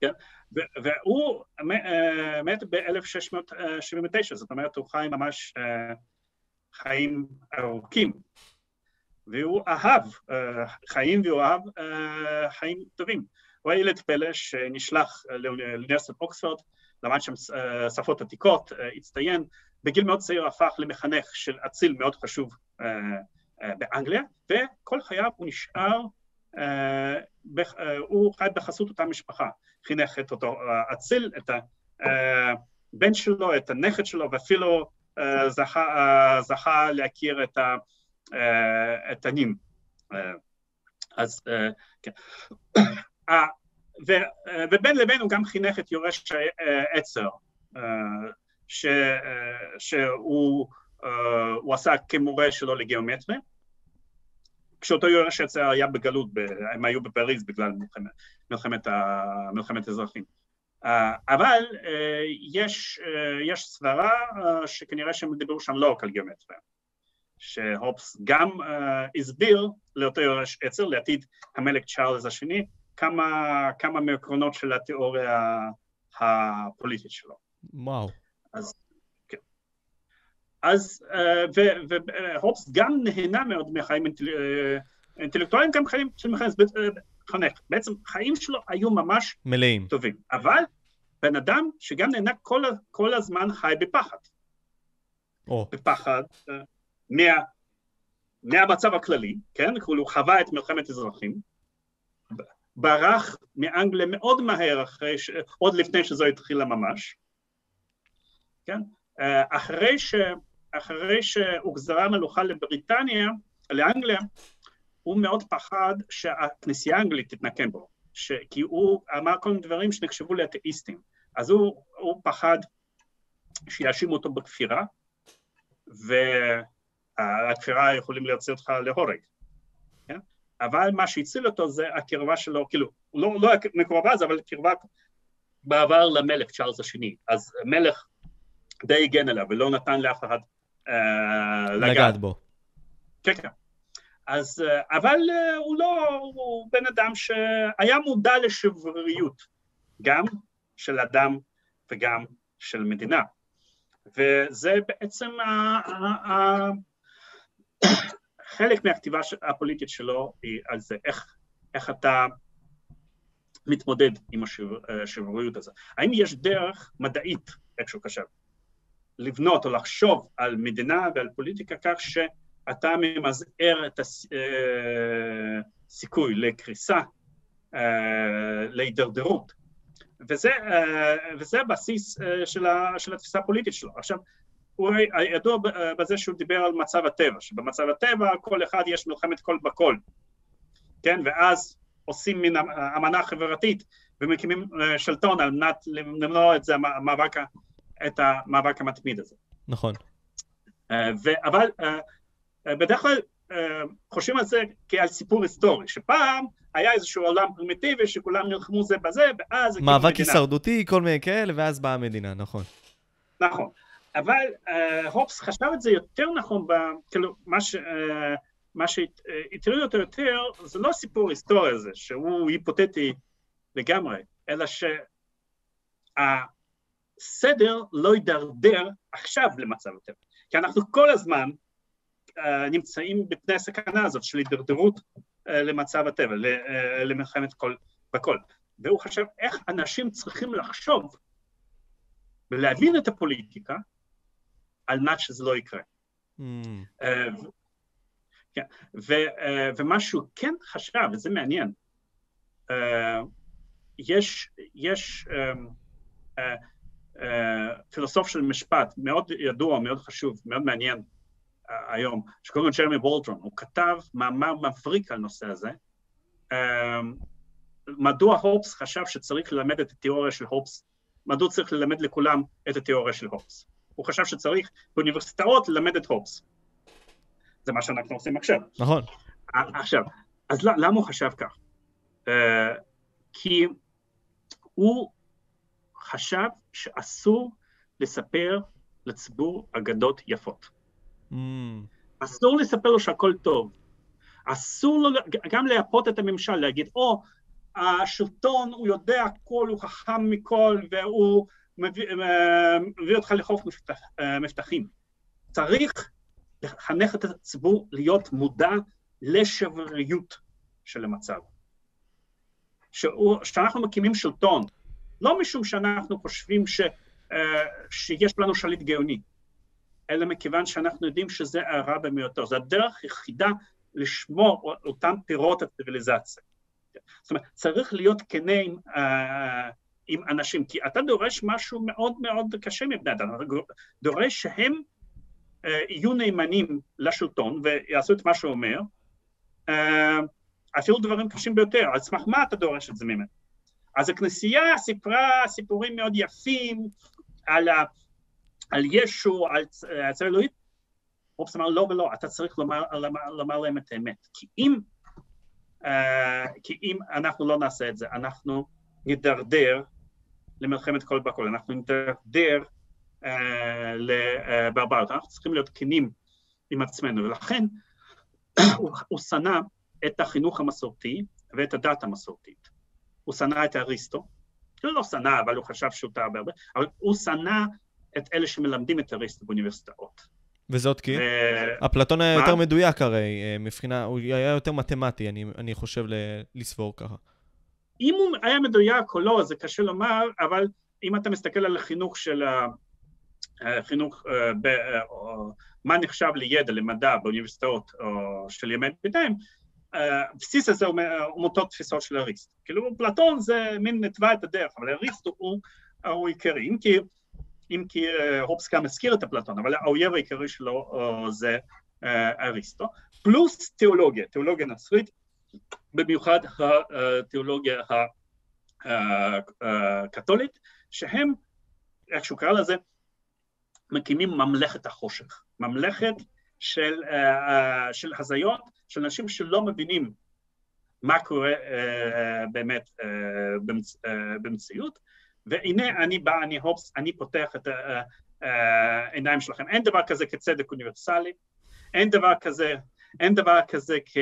כן, והוא אה, מת ב-1679, זאת אומרת, הוא חי ממש אה, חיים ארוכים, והוא אהב חיים והוא אהב חיים טובים. הוא היה ילד פלא שנשלח לאוניברסיטת אוקספורד, למד שם שפות עתיקות, הצטיין, בגיל מאוד צעיר הפך למחנך של אציל מאוד חשוב uh, uh, באנגליה, וכל חייו הוא נשאר, uh, הוא חי בחסות אותה משפחה, חינך את אותו אציל, את הבן שלו, את הנכד שלו, ואפילו זכה, זכה להכיר את, ה, את הנים. אז כן. ובין לבין הוא גם חינך את יורש העצר. ש, שהוא uh, עשה כמורה שלו לגיאומטריה. כשאותו יורש היה בגלות, הם היו בפריז בגלל מלחמת, מלחמת, מלחמת אזרחים. Uh, אבל יש, יש סברה שכנראה שהם דיברו שם לא רק על גיאומטריה, שהופס גם הסביר לאותו יורש עצר, לעתיד המלך צ'ארלס השני, כמה, כמה מעקרונות של התיאוריה הפוליטית שלו. וואו. אז, כן. אז, אה, והופס גם נהנה מאוד מחיים אה, אינטלקטואליים, גם חיים של מחנך, אה, חנך. בעצם חיים שלו היו ממש מלאים. טובים. אבל בן אדם שגם נהנה כל, כל הזמן חי בפחד. או. בפחד מה, מהמצב הכללי, כן? הוא חווה את מלחמת אזרחים, ברח מאנגליה מאוד מהר, אחרי ש... עוד לפני שזו התחילה ממש, כן? אחרי, ש... אחרי שהוחזרה המלוכה לבריטניה, לאנגליה, הוא מאוד פחד שהכנסייה האנגלית תתנקם בו, ש... כי הוא אמר כל מיני דברים שנחשבו לאתאיסטים, אז הוא, הוא פחד שיאשימו אותו בכפירה, והכפירה יכולים להוציא אותך להורג. כן? אבל מה שהציל אותו זה הקרבה שלו, כאילו, לא, לא מקרבה אז, אבל קרבה בעבר למלך צ'ארלס השני. אז מלך די הגן עליו ולא נתן לאף אחד uh, לגעת בו. כן, כן. אז, uh, אבל uh, הוא לא, הוא בן אדם שהיה מודע לשבריריות, גם של אדם וגם של מדינה. וזה בעצם חלק מהכתיבה הפוליטית שלו היא על זה, איך, איך אתה מתמודד עם השבריריות הזאת. האם יש דרך מדעית, איך שהוא חשב, לבנות או לחשוב על מדינה ועל פוליטיקה כך שאתה ממזער את הסיכוי לקריסה, אה, להידרדרות, וזה, אה, וזה הבסיס אה, של, ה, של התפיסה הפוליטית שלו. עכשיו, הוא ידוע בזה שהוא דיבר על מצב הטבע, שבמצב הטבע כל אחד יש מלחמת קול בקול, כן? ואז עושים מין אמנה חברתית ומקימים אה, שלטון על מנת למנוע את זה, המאבק, את המאבק המתמיד הזה. נכון. ו- אבל בדרך כלל חושבים על זה כעל סיפור היסטורי, שפעם היה איזשהו עולם פרימיטיבי שכולם נלחמו זה בזה, ואז... מאבק הישרדותי, כל מיני כאלה, ואז באה המדינה, נכון. נכון. אבל uh, הופס חשב את זה יותר נכון, ב, כאילו, מה, ש, uh, מה שהטריד אותו יותר, זה לא סיפור היסטורי הזה, שהוא היפותטי לגמרי, אלא שהסדר לא יידרדר עכשיו למצב יותר. כי אנחנו כל הזמן uh, נמצאים בפני הסכנה הזאת של הידרדרות אה, למצב הטבע, אה, למלחמת כל בכל. והוא חשב איך אנשים צריכים לחשוב ולהבין את הפוליטיקה על מנת שזה לא יקרה. Mm. כן, ומה שהוא כן חשב, וזה מעניין, יש, יש פילוסוף של משפט מאוד ידוע, מאוד חשוב, מאוד מעניין, היום, שקוראים לו ג'רמי בולטרון, הוא כתב מאמר מבריק על נושא הזה. אמ, מדוע הופס חשב שצריך ללמד את התיאוריה של הופס, מדוע צריך ללמד לכולם את התיאוריה של הופס. הוא חשב שצריך באוניברסיטאות ללמד את הופס. זה מה שאנחנו עושים עכשיו. נכון. עכשיו, אז למה הוא חשב כך? אה, כי הוא חשב שאסור לספר לציבור אגדות יפות. Mm. אסור לספר לו שהכל טוב. אסור לו גם לייפות את הממשל, להגיד, או, oh, השלטון הוא יודע הכל, הוא חכם מכל, והוא מביא, אה, מביא אותך לחוף מפתח, אה, מבטחים. צריך לחנך את הציבור להיות מודע לשבריריות של המצב. שהוא, שאנחנו מקימים שלטון, לא משום שאנחנו חושבים ש, אה, שיש לנו שליט גאוני, אלא מכיוון שאנחנו יודעים שזה הרע במיעוטו. זו הדרך היחידה לשמור אותם פירות הציוויליזציה. זאת אומרת, צריך להיות כנה עם, uh, עם אנשים, כי אתה דורש משהו מאוד מאוד קשה מבני אדם, אתה דורש שהם uh, יהיו נאמנים לשלטון ויעשו את מה שהוא אומר, uh, אפילו דברים קשים ביותר, על סמך מה אתה דורש את זה ממנו? אז הכנסייה סיפרה סיפורים מאוד יפים על ה... על ישו, על צר אלוהית, אופס אמר לא ולא, אתה צריך לומר, לומר, לומר להם את האמת. כי אם, uh, כי אם אנחנו לא נעשה את זה, אנחנו נידרדר למלחמת כל בכל, אנחנו נידרדר uh, לברברות, אנחנו צריכים להיות כנים עם עצמנו, ולכן הוא שנא את החינוך המסורתי ואת הדת המסורתית. הוא שנא את אריסטו, הוא לא שנא, אבל הוא חשב שהוא טעה בהרבה, אבל הוא שנא את אלה שמלמדים את אריסטו באוניברסיטאות. וזאת כי? אפלטון היה יותר מדויק הרי, אה, מבחינה, הוא היה יותר מתמטי, אני, אני חושב לסבור ככה. אם הוא היה מדויק או לא, זה קשה לומר, אבל אם אתה מסתכל על החינוך של החינוך, אה, ב, אה, מה נחשב לידע, למדע באוניברסיטאות או של ימי ביניים, הבסיס הזה הוא מאותו תפיסות של אריסטו. כאילו פלטון זה מין נתבע את הדרך, אבל אריסטו הוא, הוא עיקרי, אם כי, אם כי הופס גם הזכיר את אפלטון, אבל האויב העיקרי שלו זה אריסטו, פלוס תיאולוגיה, תיאולוגיה נוצרית, במיוחד התיאולוגיה הקתולית, שהם, איך שהוא קרא לזה, מקימים ממלכת החושך, ממלכת של, של הזיות, של אנשים שלא מבינים מה קורה באמת במציאות, והנה אני בא, אני הופס, אני פותח את העיניים שלכם. אין דבר כזה כצדק אוניברסלי, אין דבר כזה, אין דבר כזה כ...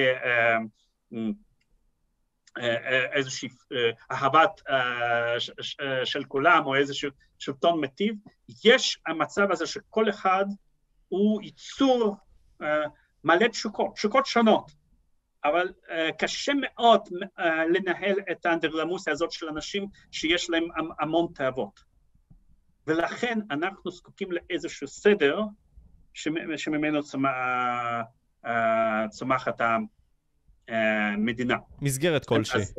איזושהי אהבת של כולם או איזשהו שלטון מטיב, יש המצב הזה שכל אחד הוא ייצור מלא תשוקות, תשוקות שונות, אבל קשה מאוד לנהל את האנדרלמוסיה הזאת של אנשים שיש להם המון תאוות. ולכן אנחנו זקוקים לאיזשהו סדר שממנו צומחת המדינה. מסגרת כלשהי. אז,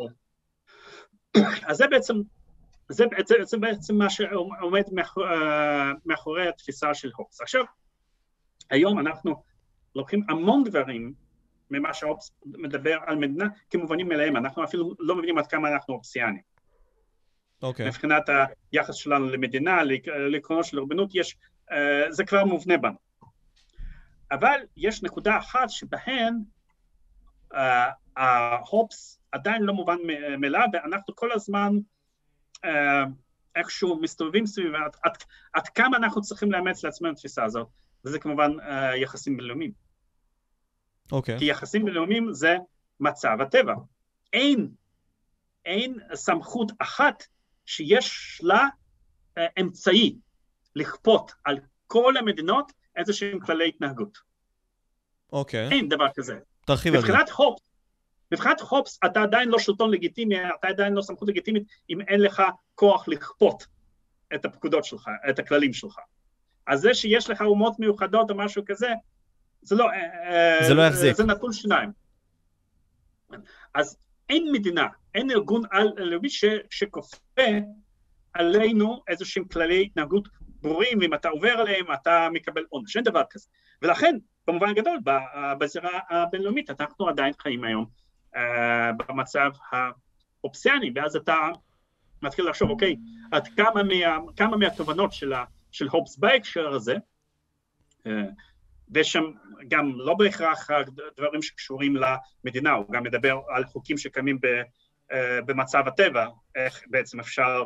אז זה בעצם, זה, זה, זה בעצם מה שעומד מאחורי, מאחורי התפיסה של הוקס. עכשיו, היום אנחנו לוקחים המון דברים ממה שהאופס מדבר על מדינה כמובנים מאליהם, אנחנו אפילו לא מבינים עד כמה אנחנו אופסיאנים. אוקיי. Okay. מבחינת היחס שלנו למדינה, לעקרונות של רבנות, יש, זה כבר מובנה בנו. אבל יש נקודה אחת שבהן ההופס עדיין לא מובן מאליו, ואנחנו כל הזמן איכשהו מסתובבים סביב עד, עד, עד כמה אנחנו צריכים לאמץ לעצמנו את התפיסה הזאת, וזה כמובן יחסים בינלאומיים. אוקיי. Okay. כי יחסים בינלאומיים זה מצב הטבע. אין, אין סמכות אחת שיש לה אמצעי לכפות על כל המדינות איזה שהם כללי התנהגות. אוקיי. Okay. אין דבר כזה. תרחיב על זה. מבחינת הופס, מבחינת הופס אתה עדיין לא שלטון לגיטימי, אתה עדיין לא סמכות לגיטימית אם אין לך כוח לכפות את הפקודות שלך, את הכללים שלך. אז זה שיש לך אומות מיוחדות או משהו כזה, זה לא... זה לא יחזיק. זה נתון שניים. אז אין מדינה, אין ארגון על-לאומי שכופה עלינו איזשהם כללי התנהגות ברורים, ואם אתה עובר עליהם אתה מקבל עונש, אין דבר כזה. ולכן, במובן גדול, בזירה הבינלאומית, אנחנו עדיין חיים היום במצב האופסיאני, ואז אתה מתחיל לחשוב, אוקיי, עד כמה, מה, כמה מהתובנות של, של הופס בהקשר הזה, ויש שם גם לא בהכרח דברים שקשורים למדינה, הוא גם מדבר על חוקים שקיימים uh, במצב הטבע, איך בעצם אפשר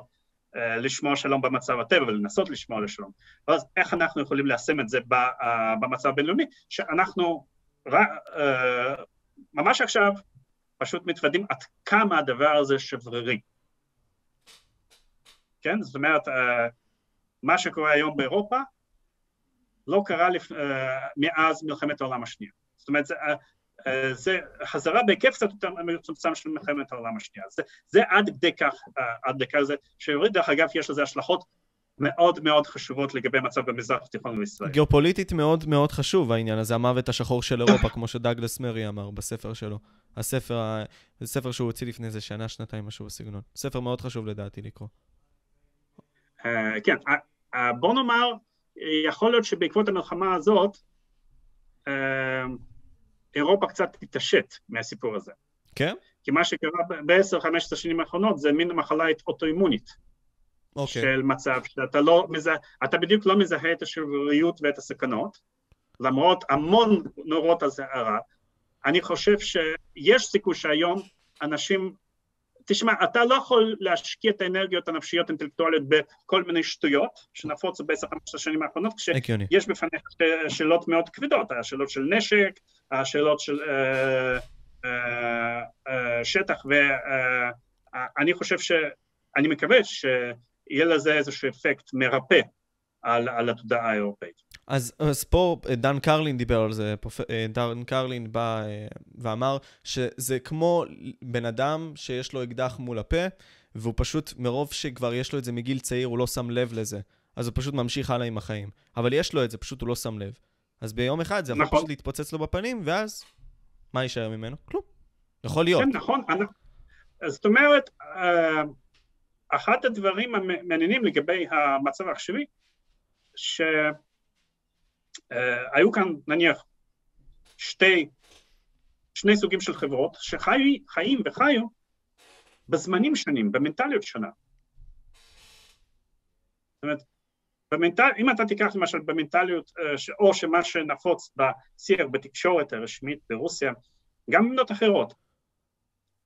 לשמור שלום במצב הטבע ולנסות לשמור על השלום. אז איך אנחנו יכולים ליישם את זה במצב הבינלאומי, שאנחנו ממש עכשיו פשוט מתוודים עד כמה הדבר הזה שברירי. כן? זאת אומרת, מה שקורה היום באירופה לא קרה לפ... מאז מלחמת העולם השנייה. זאת אומרת, זה, זה חזרה בהיקף קצת יותר מצומצם של מלחמת העולם השנייה. זה, זה עד כדי כך, עד כדי כך זה, דרך אגב יש לזה השלכות מאוד מאוד חשובות לגבי המצב במזרח התיכון בישראל. גיאופוליטית מאוד מאוד חשוב העניין הזה, המוות השחור של אירופה, כמו שדאגלס מרי אמר בספר שלו. הספר, הספר שהוא הוציא לפני איזה שנה, שנתיים, משהו בסגנון. ספר מאוד חשוב לדעתי לקרוא. כן, בוא נאמר, יכול להיות שבעקבות המלחמה הזאת, אירופה קצת תתעשת מהסיפור הזה. כן? כי מה שקרה ב-10-15 שנים האחרונות זה מין מחלה אוטואימונית. Okay. של מצב שאתה לא מזהה, אתה בדיוק לא מזהה את השבריריות ואת הסכנות, למרות המון נורות אזהרה. אני חושב שיש סיכוי שהיום אנשים, תשמע, אתה לא יכול להשקיע את האנרגיות הנפשיות האינטלקטואליות בכל מיני שטויות שנפוצו ב-10-15 שנים האחרונות, כשיש בפניך שאלות מאוד כבדות, השאלות של נשק, השאלות של uh, uh, uh, שטח, ואני חושב ש... אני מקווה שיהיה לזה איזשהו אפקט מרפא על, על התודעה האירופאית. אז, אז פה דן קרלין דיבר על זה, פופ... דן קרלין בא ואמר שזה כמו בן אדם שיש לו אקדח מול הפה, והוא פשוט, מרוב שכבר יש לו את זה מגיל צעיר, הוא לא שם לב לזה. אז הוא פשוט ממשיך הלאה עם החיים. אבל יש לו את זה, פשוט הוא לא שם לב. אז ביום אחד זה יכול נכון. פשוט להתפוצץ לו בפנים, ואז מה יישאר ממנו? כלום. יכול להיות. כן, נכון. זאת אומרת, אה, אחד הדברים המעניינים לגבי המצב העכשווי, שהיו כאן נניח שתי, שני סוגים של חברות שחיים וחיו בזמנים שונים, במנטליות שונה. זאת אומרת, במנטל, אם אתה תיקח למשל במנטליות, אה, או שמה שנפוץ בשיח בתקשורת הרשמית ברוסיה, גם במדינות אחרות,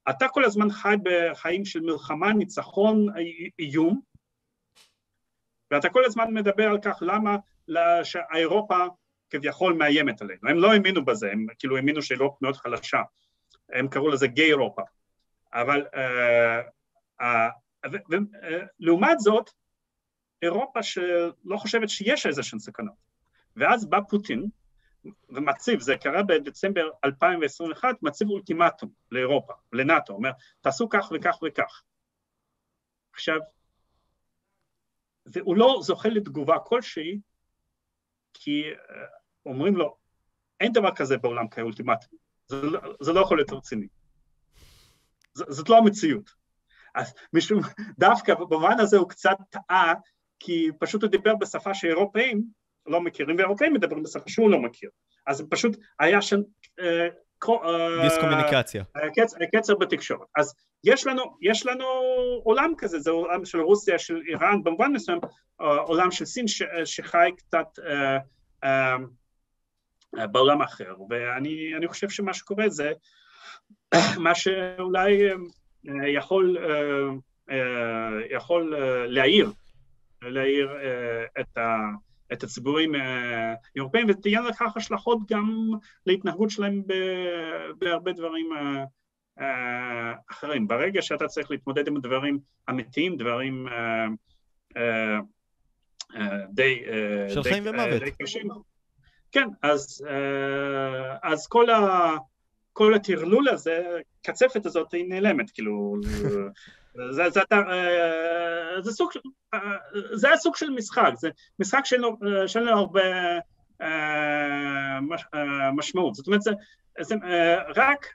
אתה כל הזמן חי בחיים של מלחמה, ניצחון, איום, ואתה כל הזמן מדבר על כך למה שאירופה כביכול מאיימת עלינו. הם לא האמינו בזה, הם כאילו האמינו שאירופה מאוד חלשה, הם קראו לזה גיי אירופה. אבל uh, uh, לעומת זאת, אירופה שלא חושבת שיש איזה שהן סכנות. ואז בא פוטין ומציב, זה קרה בדצמבר 2021, מציב אולטימטום לאירופה, לנאטו, אומר, תעשו כך וכך וכך. עכשיו, והוא לא זוכה לתגובה כלשהי, כי אה, אומרים לו, אין דבר כזה בעולם כאולטימטום, זה, לא, זה לא יכול להיות רציני. זאת לא המציאות. אז משום, דווקא במובן הזה הוא קצת טעה, כי פשוט הוא דיבר בשפה שאירופאים לא מכירים, ואירופאים מדברים בשפה שהוא לא מכיר. אז פשוט היה שם... אה, אה, דיסקומוניקציה. קצר, קצר בתקשורת. אז יש לנו, יש לנו עולם כזה, זה עולם של רוסיה, של איראן, במובן מסוים, אה, עולם של סין ש, שחי קצת uh, uh, uh, בעולם אחר, ואני חושב שמה שקורה זה מה שאולי יכול, יכול להעיר, להעיר את ה... את הציבורים האירופאים, ותהיה לכך השלכות גם להתנהגות שלהם בהרבה דברים אה, אחרים. ברגע שאתה צריך להתמודד עם דברים אמיתיים, דברים אה, אה, די... של חיים ומוות. כן, אז, אז כל, ה, כל הטרלול הזה, קצפת הזאת היא נעלמת, כאילו, זה, זה, זה, זה, סוג, זה הסוג של משחק, זה משחק שאין לו הרבה משמעות, זאת אומרת, זה, זה רק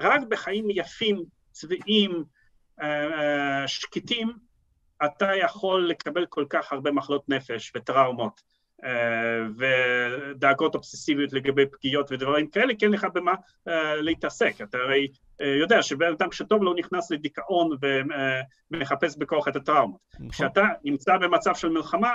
רק בחיים יפים, אה, אה, שקטים, אתה יכול לקבל כל כך הרבה מחלות נפש וטראומות אה, ודאגות אובססיביות לגבי פגיעות ודברים כאלה, כי אין לך במה להתעסק. אתה הרי יודע שבן אדם כשטוב לו נכנס לדיכאון ומחפש בכוח את הטראומות. נכון. כשאתה נמצא במצב של מלחמה,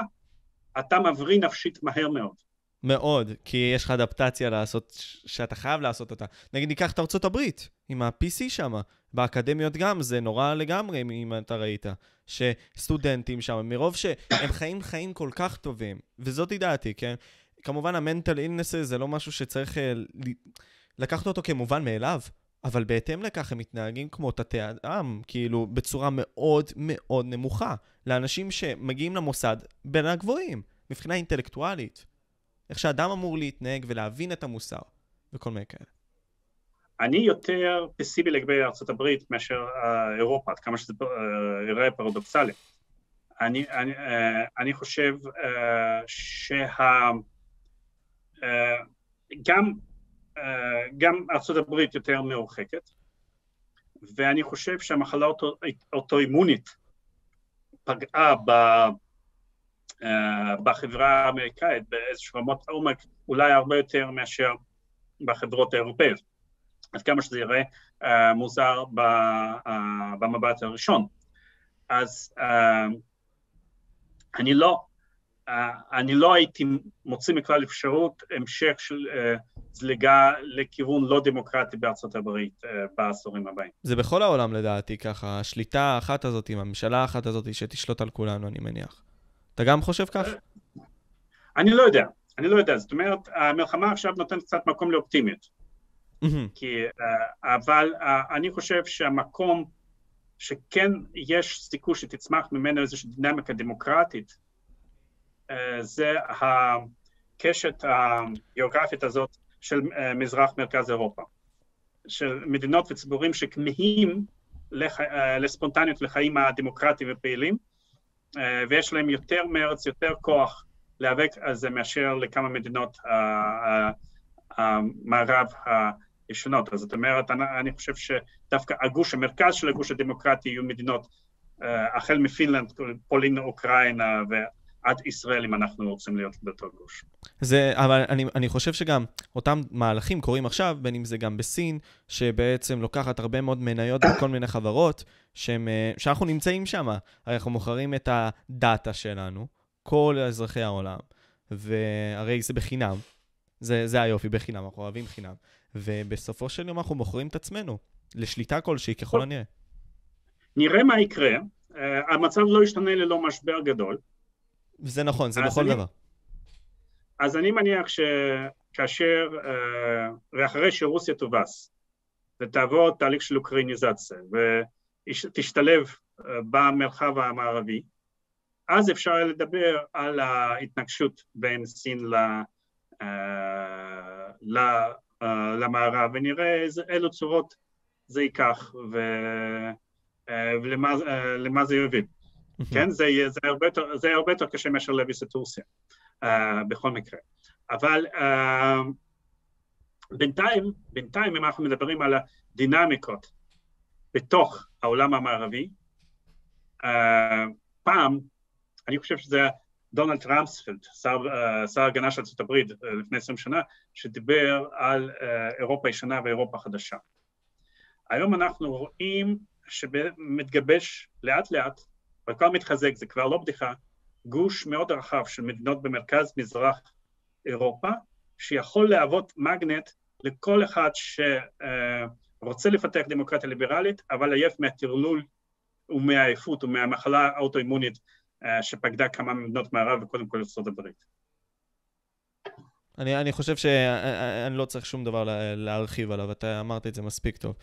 אתה מבריא נפשית מהר מאוד. מאוד, כי יש לך אדפטציה לעשות, שאתה חייב לעשות אותה. נגיד, ניקח את ארצות הברית, עם ה-PC שם, באקדמיות גם, זה נורא לגמרי, אם אתה ראית. שסטודנטים שם, מרוב שהם חיים חיים כל כך טובים, וזאת דעתי, כן? כמובן, המנטל אילנסס זה לא משהו שצריך אה, לקחת אותו כמובן מאליו, אבל בהתאם לכך הם מתנהגים כמו תתי אדם, כאילו, בצורה מאוד מאוד נמוכה, לאנשים שמגיעים למוסד בין הגבוהים, מבחינה אינטלקטואלית. איך שאדם אמור להתנהג ולהבין את המוסר, וכל מיני כאלה. אני יותר פסיבי לגבי ארה"ב מאשר uh, אירופה, עד כמה שזה uh, יראה פרדוקסלי. אני, אני, uh, אני חושב uh, שה... Uh, גם, uh, גם ארה"ב יותר מרוחקת, ואני חושב שהמחלה האוטואימונית פגעה ב... אה, בחברה האמריקאית באיזשהו רמות עומק אולי הרבה יותר מאשר בחברות האירופאיות. עד כמה שזה יראה uh, מוזר במבט הראשון. אז אני לא, אני לא הייתי מוציא מכלל אפשרות המשך של uh, זליגה לכיוון לא דמוקרטי בארצות הברית uh, בעשורים הבאים. זה בכל העולם לדעתי ככה, השליטה האחת הזאת עם הממשלה האחת הזאת שתשלוט על כולנו, אני מניח. אתה גם חושב כך? אני לא יודע, אני לא יודע, זאת אומרת, המלחמה עכשיו נותנת קצת מקום לאופטימיות. כי, אה, אבל אה, אני חושב שהמקום שכן יש סיכוי שתצמח ממנו איזושהי דינמיקה דמוקרטית, אה, זה הקשת הגיאוגרפית הזאת של מזרח מרכז אירופה, של מדינות וציבורים שכמהים לח... לספונטניות לחיים הדמוקרטיים ופעילים, אה, ויש להם יותר מרץ, יותר כוח להיאבק על זה מאשר לכמה מדינות המערב ישנות. אז זאת אומרת, אני, אני חושב שדווקא הגוש, המרכז של הגוש הדמוקרטי יהיו מדינות, החל מפינלנד, פולין, אוקראינה ועד ישראל, אם אנחנו רוצים להיות באותו גוש. זה, אבל אני, אני חושב שגם אותם מהלכים קורים עכשיו, בין אם זה גם בסין, שבעצם לוקחת הרבה מאוד מניות בכל מיני חברות, שהם, אה, שאנחנו נמצאים שם. הרי אנחנו מוכרים את הדאטה שלנו, כל אזרחי העולם, והרי זה בחינם. זה, זה היופי, בחינם, אנחנו אוהבים חינם. ובסופו של יום אנחנו מוכרים את עצמנו לשליטה כלשהי, ככל הנראה. נראה מה יקרה. Uh, המצב לא ישתנה ללא משבר גדול. זה נכון, זה בכל דבר. אז אני מניח שכאשר, uh, ואחרי שרוסיה תובס, ותעבור תהליך של אוקראיניזציה, ותשתלב uh, במרחב המערבי, אז אפשר לדבר על ההתנגשות בין סין ל... Uh, ל למערב, ונראה איזה, אילו צורות זה ייקח ו, ולמה זה יוביל. כן, זה, זה, הרבה יותר, זה הרבה יותר קשה מאשר להביס את רוסיה, uh, בכל מקרה. אבל uh, בינתיים, בינתיים, אם אנחנו מדברים על הדינמיקות בתוך העולם המערבי, uh, פעם, אני חושב שזה דונלד רמספלד, שר, uh, שר הגנה של ארצות הברית uh, לפני עשרים שנה, שדיבר על uh, אירופה ישנה ואירופה חדשה. היום אנחנו רואים שמתגבש לאט לאט, וכבר מתחזק, זה כבר לא בדיחה, גוש מאוד רחב של מדינות במרכז מזרח אירופה, שיכול להוות מגנט לכל אחד שרוצה לפתח דמוקרטיה ליברלית, אבל עייף מהטרלול ומהעייפות ומהמחלה האוטואימונית אה, שפקדה כמה מדינות מערב וקודם כל ארצות הברית. אני, אני חושב שאני אה, אה, לא צריך שום דבר להרחיב עליו, אתה אמרת את זה מספיק טוב.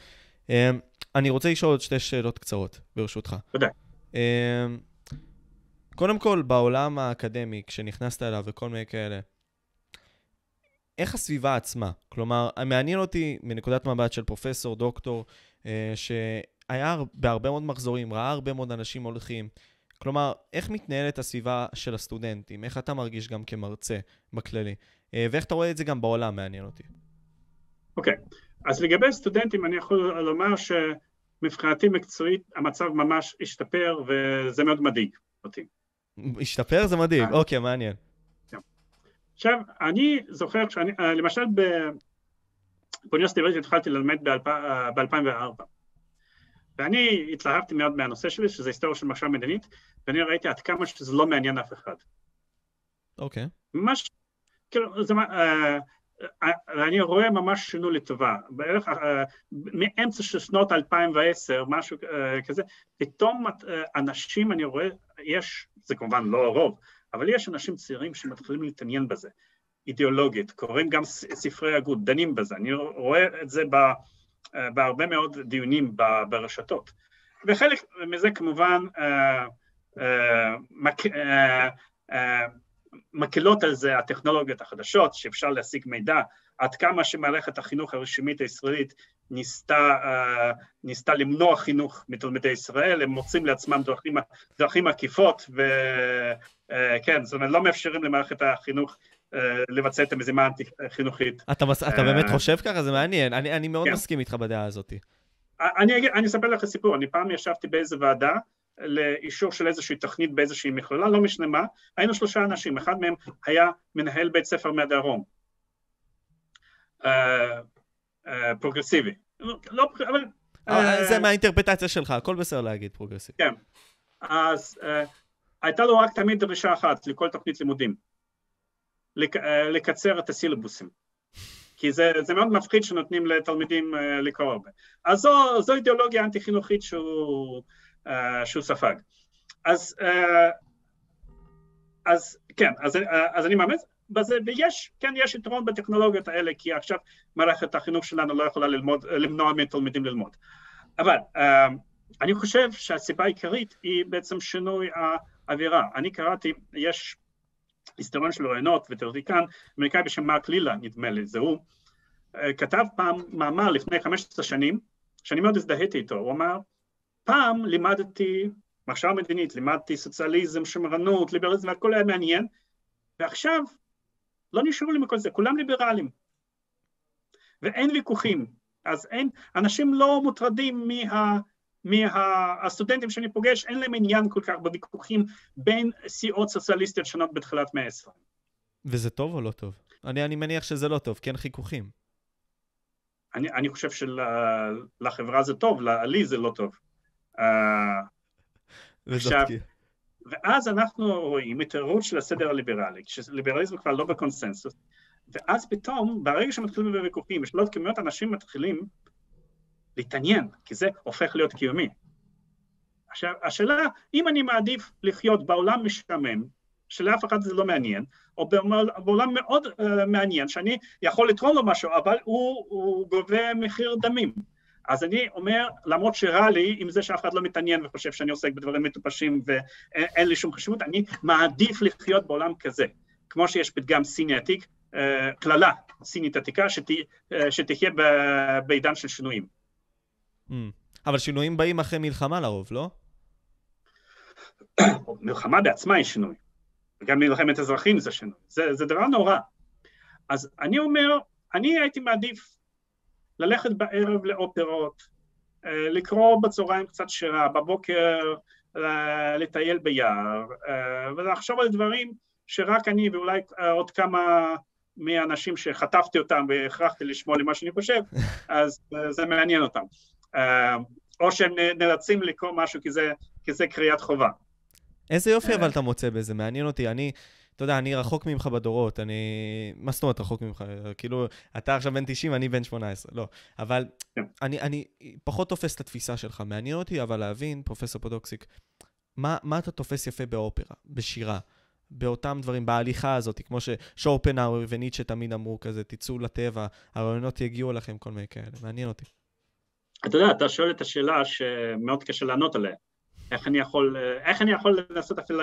אני רוצה לשאול עוד שתי שאלות קצרות, ברשותך. תודה. קודם כל, בעולם האקדמי, כשנכנסת אליו וכל מיני כאלה, איך הסביבה עצמה? כלומר, מעניין אותי מנקודת מבט של פרופסור, דוקטור, שהיה בהרבה מאוד מחזורים, ראה הרבה מאוד אנשים הולכים, כלומר, איך מתנהלת הסביבה של הסטודנטים? איך אתה מרגיש גם כמרצה בכללי? אה, ואיך אתה רואה את זה גם בעולם, מעניין אותי. אוקיי, okay. אז לגבי סטודנטים, אני יכול לומר שמבחינתי מקצועית המצב ממש השתפר, וזה מאוד מדאיג אותי. השתפר? זה מדאיג, אה. אוקיי, מעניין. כן. עכשיו, אני זוכר שאני, אה, למשל באוניברסיטה העברית התחלתי ללמד ב-2004. ואני התלהבתי מאוד מהנושא שלי, שזה היסטוריה של מחשב מדינית, ואני ראיתי עד כמה שזה לא מעניין אף אחד. אוקיי. Okay. ממש, כאילו, זה, אה, אה, אני רואה ממש שינוי לטובה. בערך אה, מאמצע של שנות 2010, משהו אה, כזה, פתאום אה, אנשים, אני רואה, יש, זה כמובן לא הרוב, אבל יש אנשים צעירים שמתחילים להתעניין בזה, אידיאולוגית, קוראים גם ספרי הגות, דנים בזה, אני רואה את זה. אה, בהרבה מאוד דיונים ברשתות. וחלק מזה כמובן אה, אה, מקלות על זה הטכנולוגיות החדשות, שאפשר להשיג מידע, עד כמה שמערכת החינוך הרשמית הישראלית ניסתה, ניסתה למנוע חינוך מתלמידי ישראל, הם מוצאים לעצמם דרכים, דרכים עקיפות, וכן, זאת אומרת, לא מאפשרים למערכת החינוך אה, לבצע את המזימה האנטי-חינוכית. אתה, אתה באמת אה, חושב ככה? זה מעניין. אני, אני מאוד כן. מסכים איתך בדעה הזאת. אני, אני אספר לך סיפור. אני פעם ישבתי באיזה ועדה לאישור של איזושהי תוכנית באיזושהי מכללה, לא משנה מה, היינו שלושה אנשים, אחד מהם היה מנהל בית ספר מהדרום. Uh, uh, פרוגרסיבי. לא, אבל... Uh, זה מהאינטרפרטציה שלך, הכל בסדר להגיד פרוגרסיבי. כן. אז הייתה לו רק תמיד דרישה אחת לכל תוכנית לימודים. לק, אה, לקצר את הסילבוסים. כי זה, זה מאוד מפחיד שנותנים לתלמידים לקרוא הרבה. אז זו, זו אידיאולוגיה אנטי-חינוכית שהוא, שהוא ספג. אז, uh, אז כן, אז, uh, אז אני מאמץ בזה, ויש, כן, יש יתרון בטכנולוגיות האלה, כי עכשיו מערכת החינוך שלנו לא יכולה ללמוד, למנוע מתלמידים ללמוד. אבל אני חושב שהסיבה העיקרית היא בעצם שינוי האווירה. אני קראתי, יש היסטוריון של רעיונות ותיאורטיקן, אמריקאי בשם מרק לילה, נדמה לי, זה הוא, אה, כתב פעם מאמר לפני 15 שנים, שאני מאוד הזדהיתי איתו, הוא אמר, פעם לימדתי מחשבה מדינית, לימדתי סוציאליזם, שמרנות, ליברליזם, והכל היה מעניין, ועכשיו לא נשארו לי מכל זה, כולם ליברלים. ואין ויכוחים. אז אין, אנשים לא מוטרדים מה... מהסטודנטים שאני פוגש, אין להם עניין כל כך בוויכוחים בין סיעות סוציאליסטיות שונות בתחילת מאה ה-20. וזה טוב או לא טוב? אני, אני מניח שזה לא טוב, כי אין חיכוכים. אני, אני חושב שלחברה זה טוב, לי זה לא טוב. Uh, עכשיו, ואז אנחנו רואים התערבות של הסדר הליברלי, כשליברליזם כבר לא בקונסנזוס, ואז פתאום, ברגע שמתחילים בוויכוחים, יש לא כמויות אנשים מתחילים להתעניין, כי זה הופך להיות קיומי. עכשיו, השאלה, אם אני מעדיף לחיות בעולם משעמם, שלאף אחד זה לא מעניין, או בעולם מאוד uh, מעניין, שאני יכול לתרום לו משהו, אבל הוא, הוא גובה מחיר דמים. אז אני אומר, למרות שרע לי עם זה שאף אחד לא מתעניין וחושב שאני עוסק בדברים מטופשים ואין לי שום חשיבות, אני מעדיף לחיות בעולם כזה. כמו שיש פתגם סיני עתיק, אה, קללה סינית עתיקה, שתה, אה, שתחיה בעידן של שינויים. Mm. אבל שינויים באים אחרי מלחמה לרוב, לא? מלחמה בעצמה היא שינוי. וגם מלחמת אזרחים זה שינוי. זה, זה דבר נורא. אז אני אומר, אני הייתי מעדיף ללכת בערב לאופרות, אה, לקרוא בצהריים קצת שירה, בבוקר אה, לטייל ביער, אה, ולחשוב על דברים שרק אני ואולי עוד כמה מהאנשים שחטפתי אותם והכרחתי לשמוע למה שאני חושב, אז זה מעניין אותם. או שהם נאלצים לקרוא משהו כי זה, כי זה קריאת חובה. איזה יופי אבל אתה מוצא בזה, מעניין אותי. אני, אתה יודע, אני רחוק ממך בדורות, אני... מה זאת אומרת רחוק ממך? כאילו, אתה עכשיו בן 90, אני בן 18, לא. אבל כן. אני, אני פחות תופס את התפיסה שלך. מעניין אותי אבל להבין, פרופסור פודוקסיק, מה, מה אתה תופס יפה באופרה, בשירה, באותם דברים, בהליכה הזאת, כמו ששורפנאוור וניטשה תמיד אמרו כזה, תצאו לטבע, הרעיונות יגיעו אליכם, כל מיני כאלה. מעניין אותי. אתה יודע, אתה שואל את השאלה שמאוד קשה לענות עליה. איך אני יכול, איך אני יכול לנסות אפילו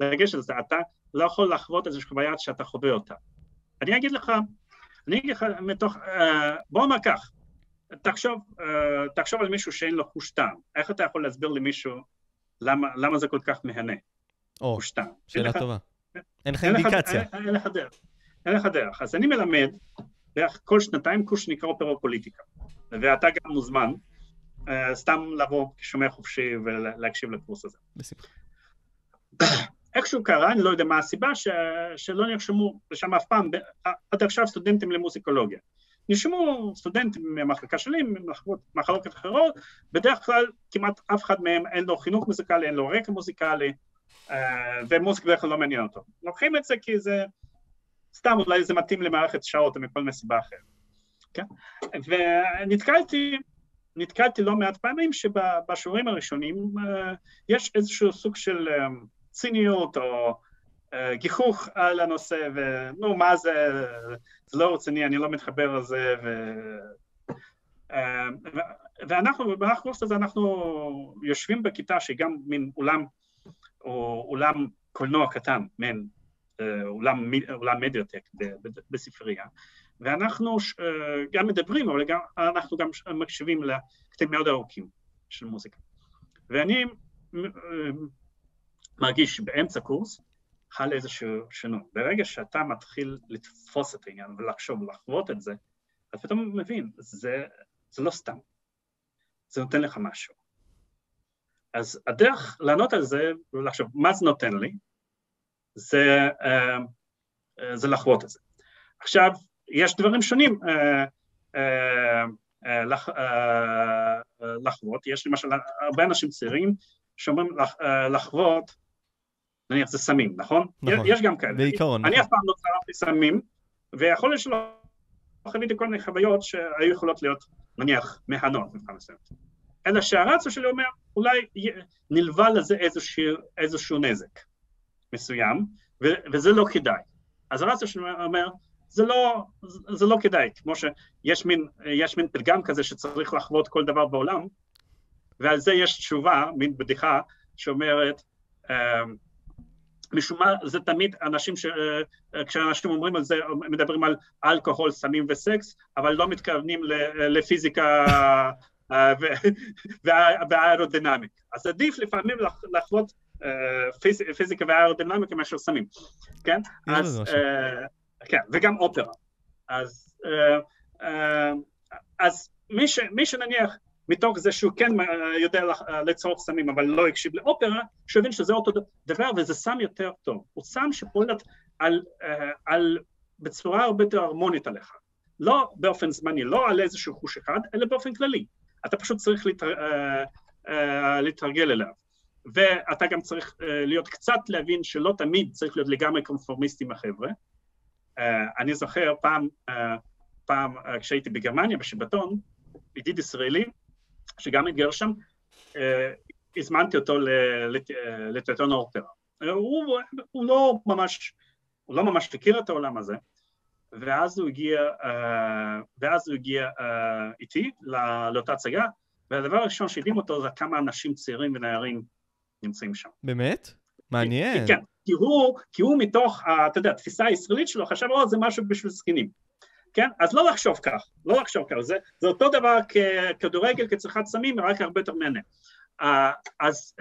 לגשת לזה? אתה לא יכול לחוות איזושהי חוויה שאתה חווה אותה. אני אגיד לך, אני אגיד לך מתוך, אה, בוא נאמר כך, תחשוב, אה, תחשוב על מישהו שאין לו חוש טעם, איך אתה יכול להסביר למישהו למה, למה זה כל כך מהנה? או, חוש טעם. שאלה טובה. אין לך אינדיקציה. אין לך דרך. אין לך דרך. אז אני מלמד בערך כל שנתיים קורס שנקרא אופרה פוליטיקה, ואתה גם מוזמן. אה, סתם לבוא כשומע חופשי ולהקשיב לקורס הזה. בשמחה. איכשהו קרה, אני לא יודע מה הסיבה, ש... שלא נרשמו לשם אף פעם, עד עכשיו סטודנטים למוזיקולוגיה. נרשמו סטודנטים מהמחלקה שלי, ממחלקות אחרות, בדרך כלל כמעט אף אחד מהם אין לו חינוך מוזיקלי, אין לו רקע מוזיקלי, אה, ומוזיקה בדרך כלל לא מעניין אותו. לוקחים את זה כי זה, סתם אולי זה מתאים למערכת שעות או מכל מסיבה אחרת. כן? ונתקלתי נתקלתי לא מעט פעמים שבשיעורים הראשונים אה, יש איזשהו סוג של אה, ציניות או אה, גיחוך על הנושא, ונו, מה זה, זה לא רציני, אני לא מתחבר לזה, ו... ואנחנו, במהלך הקורס הזה אנחנו יושבים בכיתה שהיא גם מין אולם, או אולם קולנוע קטן, מעין אולם, אולם מדיוטק בספרייה, ואנחנו אה, גם מדברים, אבל גם, אנחנו גם מקשיבים לקטעים מאוד ארוכים של מוזיקה. ואני אה, מרגיש שבאמצע קורס חל איזשהו שינוי. ברגע שאתה מתחיל לתפוס את העניין ולחשוב ולחוות את זה, אתה פתאום מבין, זה, זה לא סתם, זה נותן לך משהו. אז הדרך לענות על זה ולחשוב מה זה נותן לי, זה, אה, זה לחוות את זה. עכשיו, יש דברים שונים אה, אה, אה, לחוות, יש למשל הרבה אנשים צעירים שאומרים לחוות, נניח זה סמים, נכון? נכון. יש גם כאלה. בעיקרון, נכון. אני אף פעם לא צרפתי סמים, ויכול להיות שלא חוויתי כל מיני חוויות שהיו יכולות להיות, נניח, מהנות מבחינה מסוימת. אלא שהרצו שלי אומר, אולי נלווה לזה איזשהו, איזשהו נזק מסוים, וזה לא כדאי. אז הרצו שלי אומר, זה לא, זה לא כדאי, כמו שיש מין, מין פתגם כזה שצריך לחוות כל דבר בעולם, ועל זה יש תשובה, מין בדיחה, שאומרת, אמ, משום מה זה תמיד אנשים, ש... כשאנשים אומרים על זה, מדברים על אלכוהול, סמים וסקס, אבל לא מתכוונים לפיזיקה אה, והאירודינמיק. אז עדיף לפעמים לחוות אה, פיזיקה והאירודינמיקה מאשר סמים, כן? אז... כן, וגם אופרה. אז, uh, אז מי, ש, מי שנניח מתוך זה שהוא כן יודע לצרוך סמים אבל לא הקשיב לאופרה, שיבין שזה אותו דבר וזה סם יותר טוב. הוא סם שפועל על, על, בצורה הרבה יותר הרמונית עליך. לא באופן זמני, לא על איזשהו חוש אחד, אלא באופן כללי. אתה פשוט צריך להתר... להתרגל אליו. ואתה גם צריך להיות קצת להבין שלא תמיד צריך להיות לגמרי קונפורמיסטי עם החבר'ה. אני זוכר פעם, פעם כשהייתי בגרמניה בשבתון, ידיד ישראלי, שגם התגר שם, הזמנתי אותו לתיאטרון האופרה. הוא, הוא לא ממש, הוא לא ממש הכיר את העולם הזה, ואז הוא הגיע, ואז הוא הגיע איתי לאותה הצגה, והדבר הראשון שהדהים אותו זה כמה אנשים צעירים ונערים נמצאים שם. באמת? מעניין. כן, כי הוא, כי הוא מתוך, אתה יודע, התפיסה הישראלית שלו חשב, או, זה משהו בשביל זקנים. כן? אז לא לחשוב כך, לא לחשוב כך, זה, זה אותו דבר ככדורגל, כצריכת סמים, רק הרבה יותר מהנה. אז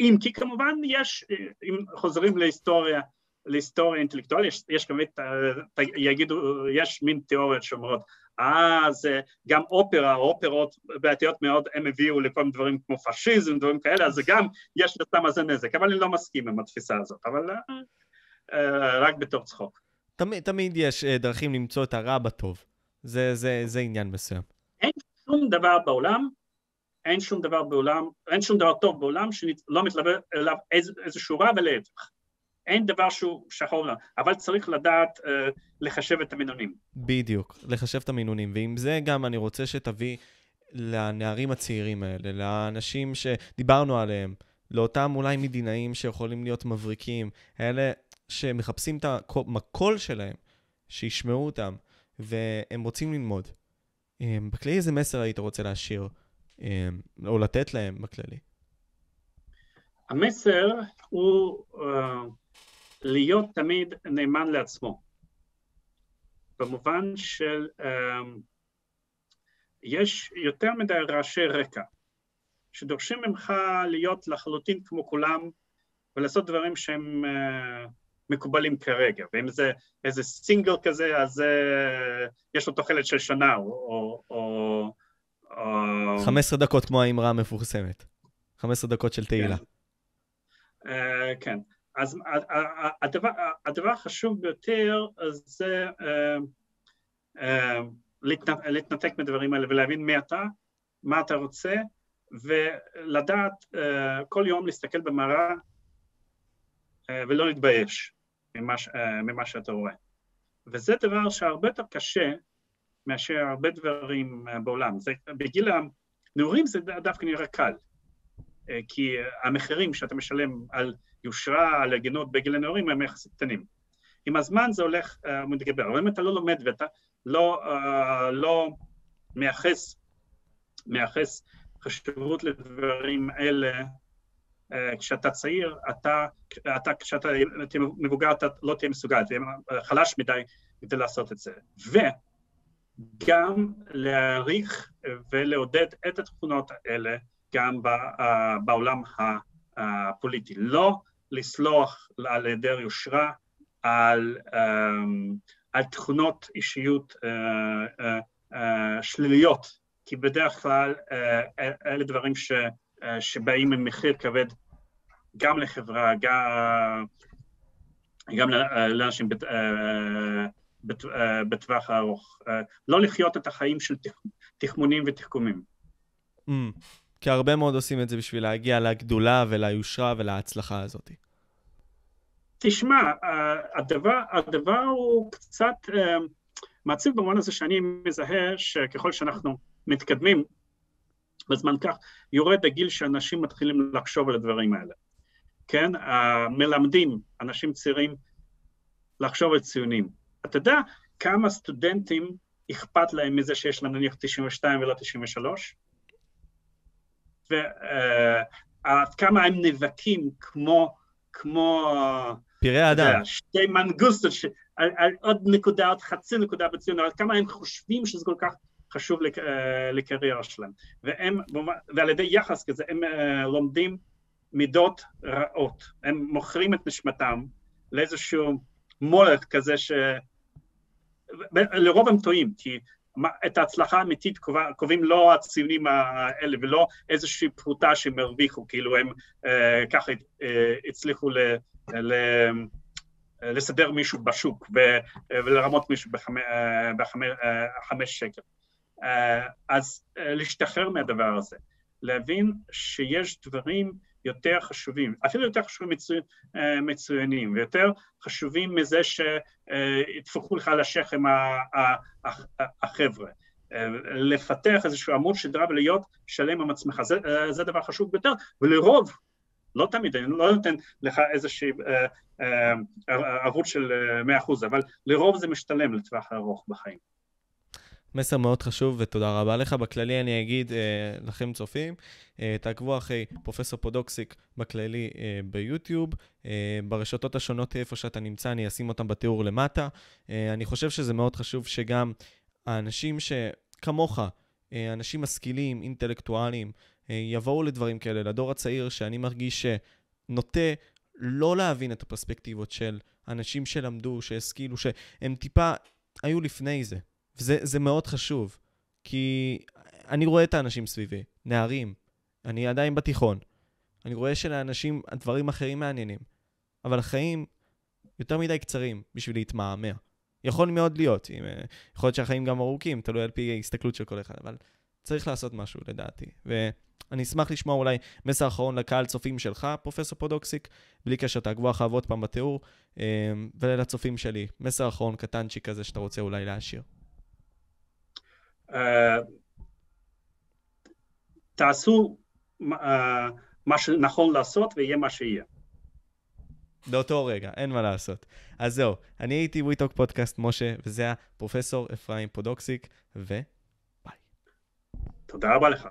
אם כי כמובן יש, אם חוזרים להיסטוריה, להיסטוריה אינטלקטואלית, יש, יש את, יגידו, יש מין תיאוריות שאומרות, אה, זה גם אופרה, אופרות בעייתיות מאוד, הם הביאו לכל מיני דברים כמו פשיזם, דברים כאלה, אז גם, יש לסתם הזה נזק, אבל אני לא מסכים עם התפיסה הזאת, אבל אה, אה, רק בתור צחוק. תמיד, תמיד יש אה, דרכים למצוא את הרע בטוב. זה, זה, זה עניין מסוים. אין שום דבר בעולם, אין שום דבר בעולם, אין שום דבר טוב בעולם שלא מתלווה אליו איז, איזשהו רע ולהפך. אין דבר שהוא שחור אבל צריך לדעת uh, לחשב את המינונים. בדיוק, לחשב את המינונים, ועם זה גם אני רוצה שתביא לנערים הצעירים האלה, לאנשים שדיברנו עליהם, לאותם אולי מדינאים שיכולים להיות מבריקים, אלה שמחפשים את המקול שלהם, שישמעו אותם, והם רוצים ללמוד. אמ, בכלי איזה מסר היית רוצה להשאיר, אמ, או לתת להם בכללי? המסר הוא uh, להיות תמיד נאמן לעצמו. במובן של uh, יש יותר מדי רעשי רקע, שדורשים ממך להיות לחלוטין כמו כולם ולעשות דברים שהם uh, מקובלים כרגע, ואם זה איזה סינגל כזה, אז uh, יש לו תוחלת של שנה, או... או, או 15 דקות כמו האמרה המפורסמת. 15 דקות של תהילה. כן. Uh, כן. אז הדבר, הדבר החשוב ביותר זה להתנ, להתנתק מדברים האלה ולהבין מי אתה, מה אתה רוצה, ולדעת כל יום להסתכל במראה ולא להתבייש. ממה, אה, ממה שאתה רואה. וזה דבר שהרבה יותר קשה מאשר הרבה דברים אה, בעולם. זה, בגיל הנעורים זה דווקא נראה קל, אה, כי המחירים שאתה משלם על יושרה, על הגינות בגיל הנעורים הם יחסית קטנים. עם הזמן זה הולך ומתגבר, אבל אם אתה לא לומד ואתה לא, לא מייחס, מייחס חשיבות לדברים אלה אה, כשאתה צעיר, אתה, אתה כשאתה תהיה מבוגר אתה לא תהיה מסוגל, תהיה חלש מדי כדי לעשות את זה. וגם להעריך ולעודד את התכונות האלה גם אה, בעולם הפוליטי. לא לסלוח על היעדר יושרה, על, אה, על תכונות אישיות שליליות, כי בדרך כלל אלה דברים ש... אה, שבאים עם מחיר כבד גם לחברה, גם, אה, לאנשים אה, בת, בטווח הארוך. לא לחיות את החיים של תחמונים ותחכומים. Mm, כי הרבה מאוד עושים את זה בשביל להגיע לגדולה וליושרה ולהצלחה הזאת. תשמע, הדבר, הדבר הוא קצת מעציב במובן הזה שאני מזהה שככל שאנחנו מתקדמים בזמן כך יורד הגיל שאנשים מתחילים לחשוב על הדברים האלה. כן, מלמדים אנשים צעירים לחשוב על ציונים. אתה יודע כמה סטודנטים אכפת להם מזה שיש להם נניח 92 ולא 93? ועד uh, כמה הם נאבקים כמו, כמו... פראי אדם. שתי מנגוסטות, ש... על, על עוד נקודה, עוד חצי נקודה בציון, על כמה הם חושבים שזה כל כך חשוב אה, לקריירה שלהם. והם, ועל ידי יחס כזה, הם אה, לומדים מידות רעות. הם מוכרים את נשמתם לאיזשהו מולך כזה ש... לרוב הם טועים, כי את ההצלחה האמיתית קובעים לא הציונים האלה ולא איזושהי פרוטה שהם הרוויחו, כאילו הם אה, ככה אה, הצליחו ל, ל, לסדר מישהו בשוק ולרמות מישהו בחמש, אה, בחמש שקל. אז להשתחרר מהדבר הזה, להבין שיש דברים יותר חשובים, אפילו יותר חשובים מצוין, מצוינים, ויותר חשובים מזה שיטפחו לך על השכם החבר'ה. לפתח איזשהו עמוד שדרה ולהיות שלם עם עצמך, זה, זה דבר חשוב ביותר, ולרוב, לא תמיד, אני לא נותן לך איזושהי אה, אה, ערבות של 100%, אבל לרוב זה משתלם לטווח ארוך בחיים. מסר מאוד חשוב ותודה רבה לך. בכללי אני אגיד אה, לכם צופים, אה, תעקבו אחרי פרופסור פודוקסיק בכללי אה, ביוטיוב, אה, ברשתות השונות איפה שאתה נמצא, אני אשים אותם בתיאור למטה. אה, אני חושב שזה מאוד חשוב שגם האנשים שכמוך, אה, אנשים משכילים, אינטלקטואלים, אה, יבואו לדברים כאלה, לדור הצעיר שאני מרגיש שנוטה לא להבין את הפרספקטיבות של אנשים שלמדו, שהשכילו, שהם טיפה היו לפני זה. וזה מאוד חשוב, כי אני רואה את האנשים סביבי, נערים, אני עדיין בתיכון. אני רואה שלאנשים הדברים אחרים מעניינים, אבל החיים יותר מדי קצרים בשביל להתמהמה. יכול מאוד להיות, אם, אה, יכול להיות שהחיים גם ארוכים, תלוי על פי ההסתכלות של כל אחד, אבל צריך לעשות משהו לדעתי. ואני אשמח לשמוע אולי מסר אחרון לקהל צופים שלך, פרופסור פודוקסיק, בלי קשר, תעקבו אחריו עוד פעם בתיאור, אה, ולצופים שלי, מסר אחרון קטנצ'יק כזה שאתה רוצה אולי להשאיר. תעשו מה שנכון לעשות ויהיה מה שיהיה. באותו רגע, אין מה לעשות. אז זהו, אני הייתי וויטוק פודקאסט משה, וזה הפרופסור אפרים פודוקסיק, וביי. תודה רבה לך.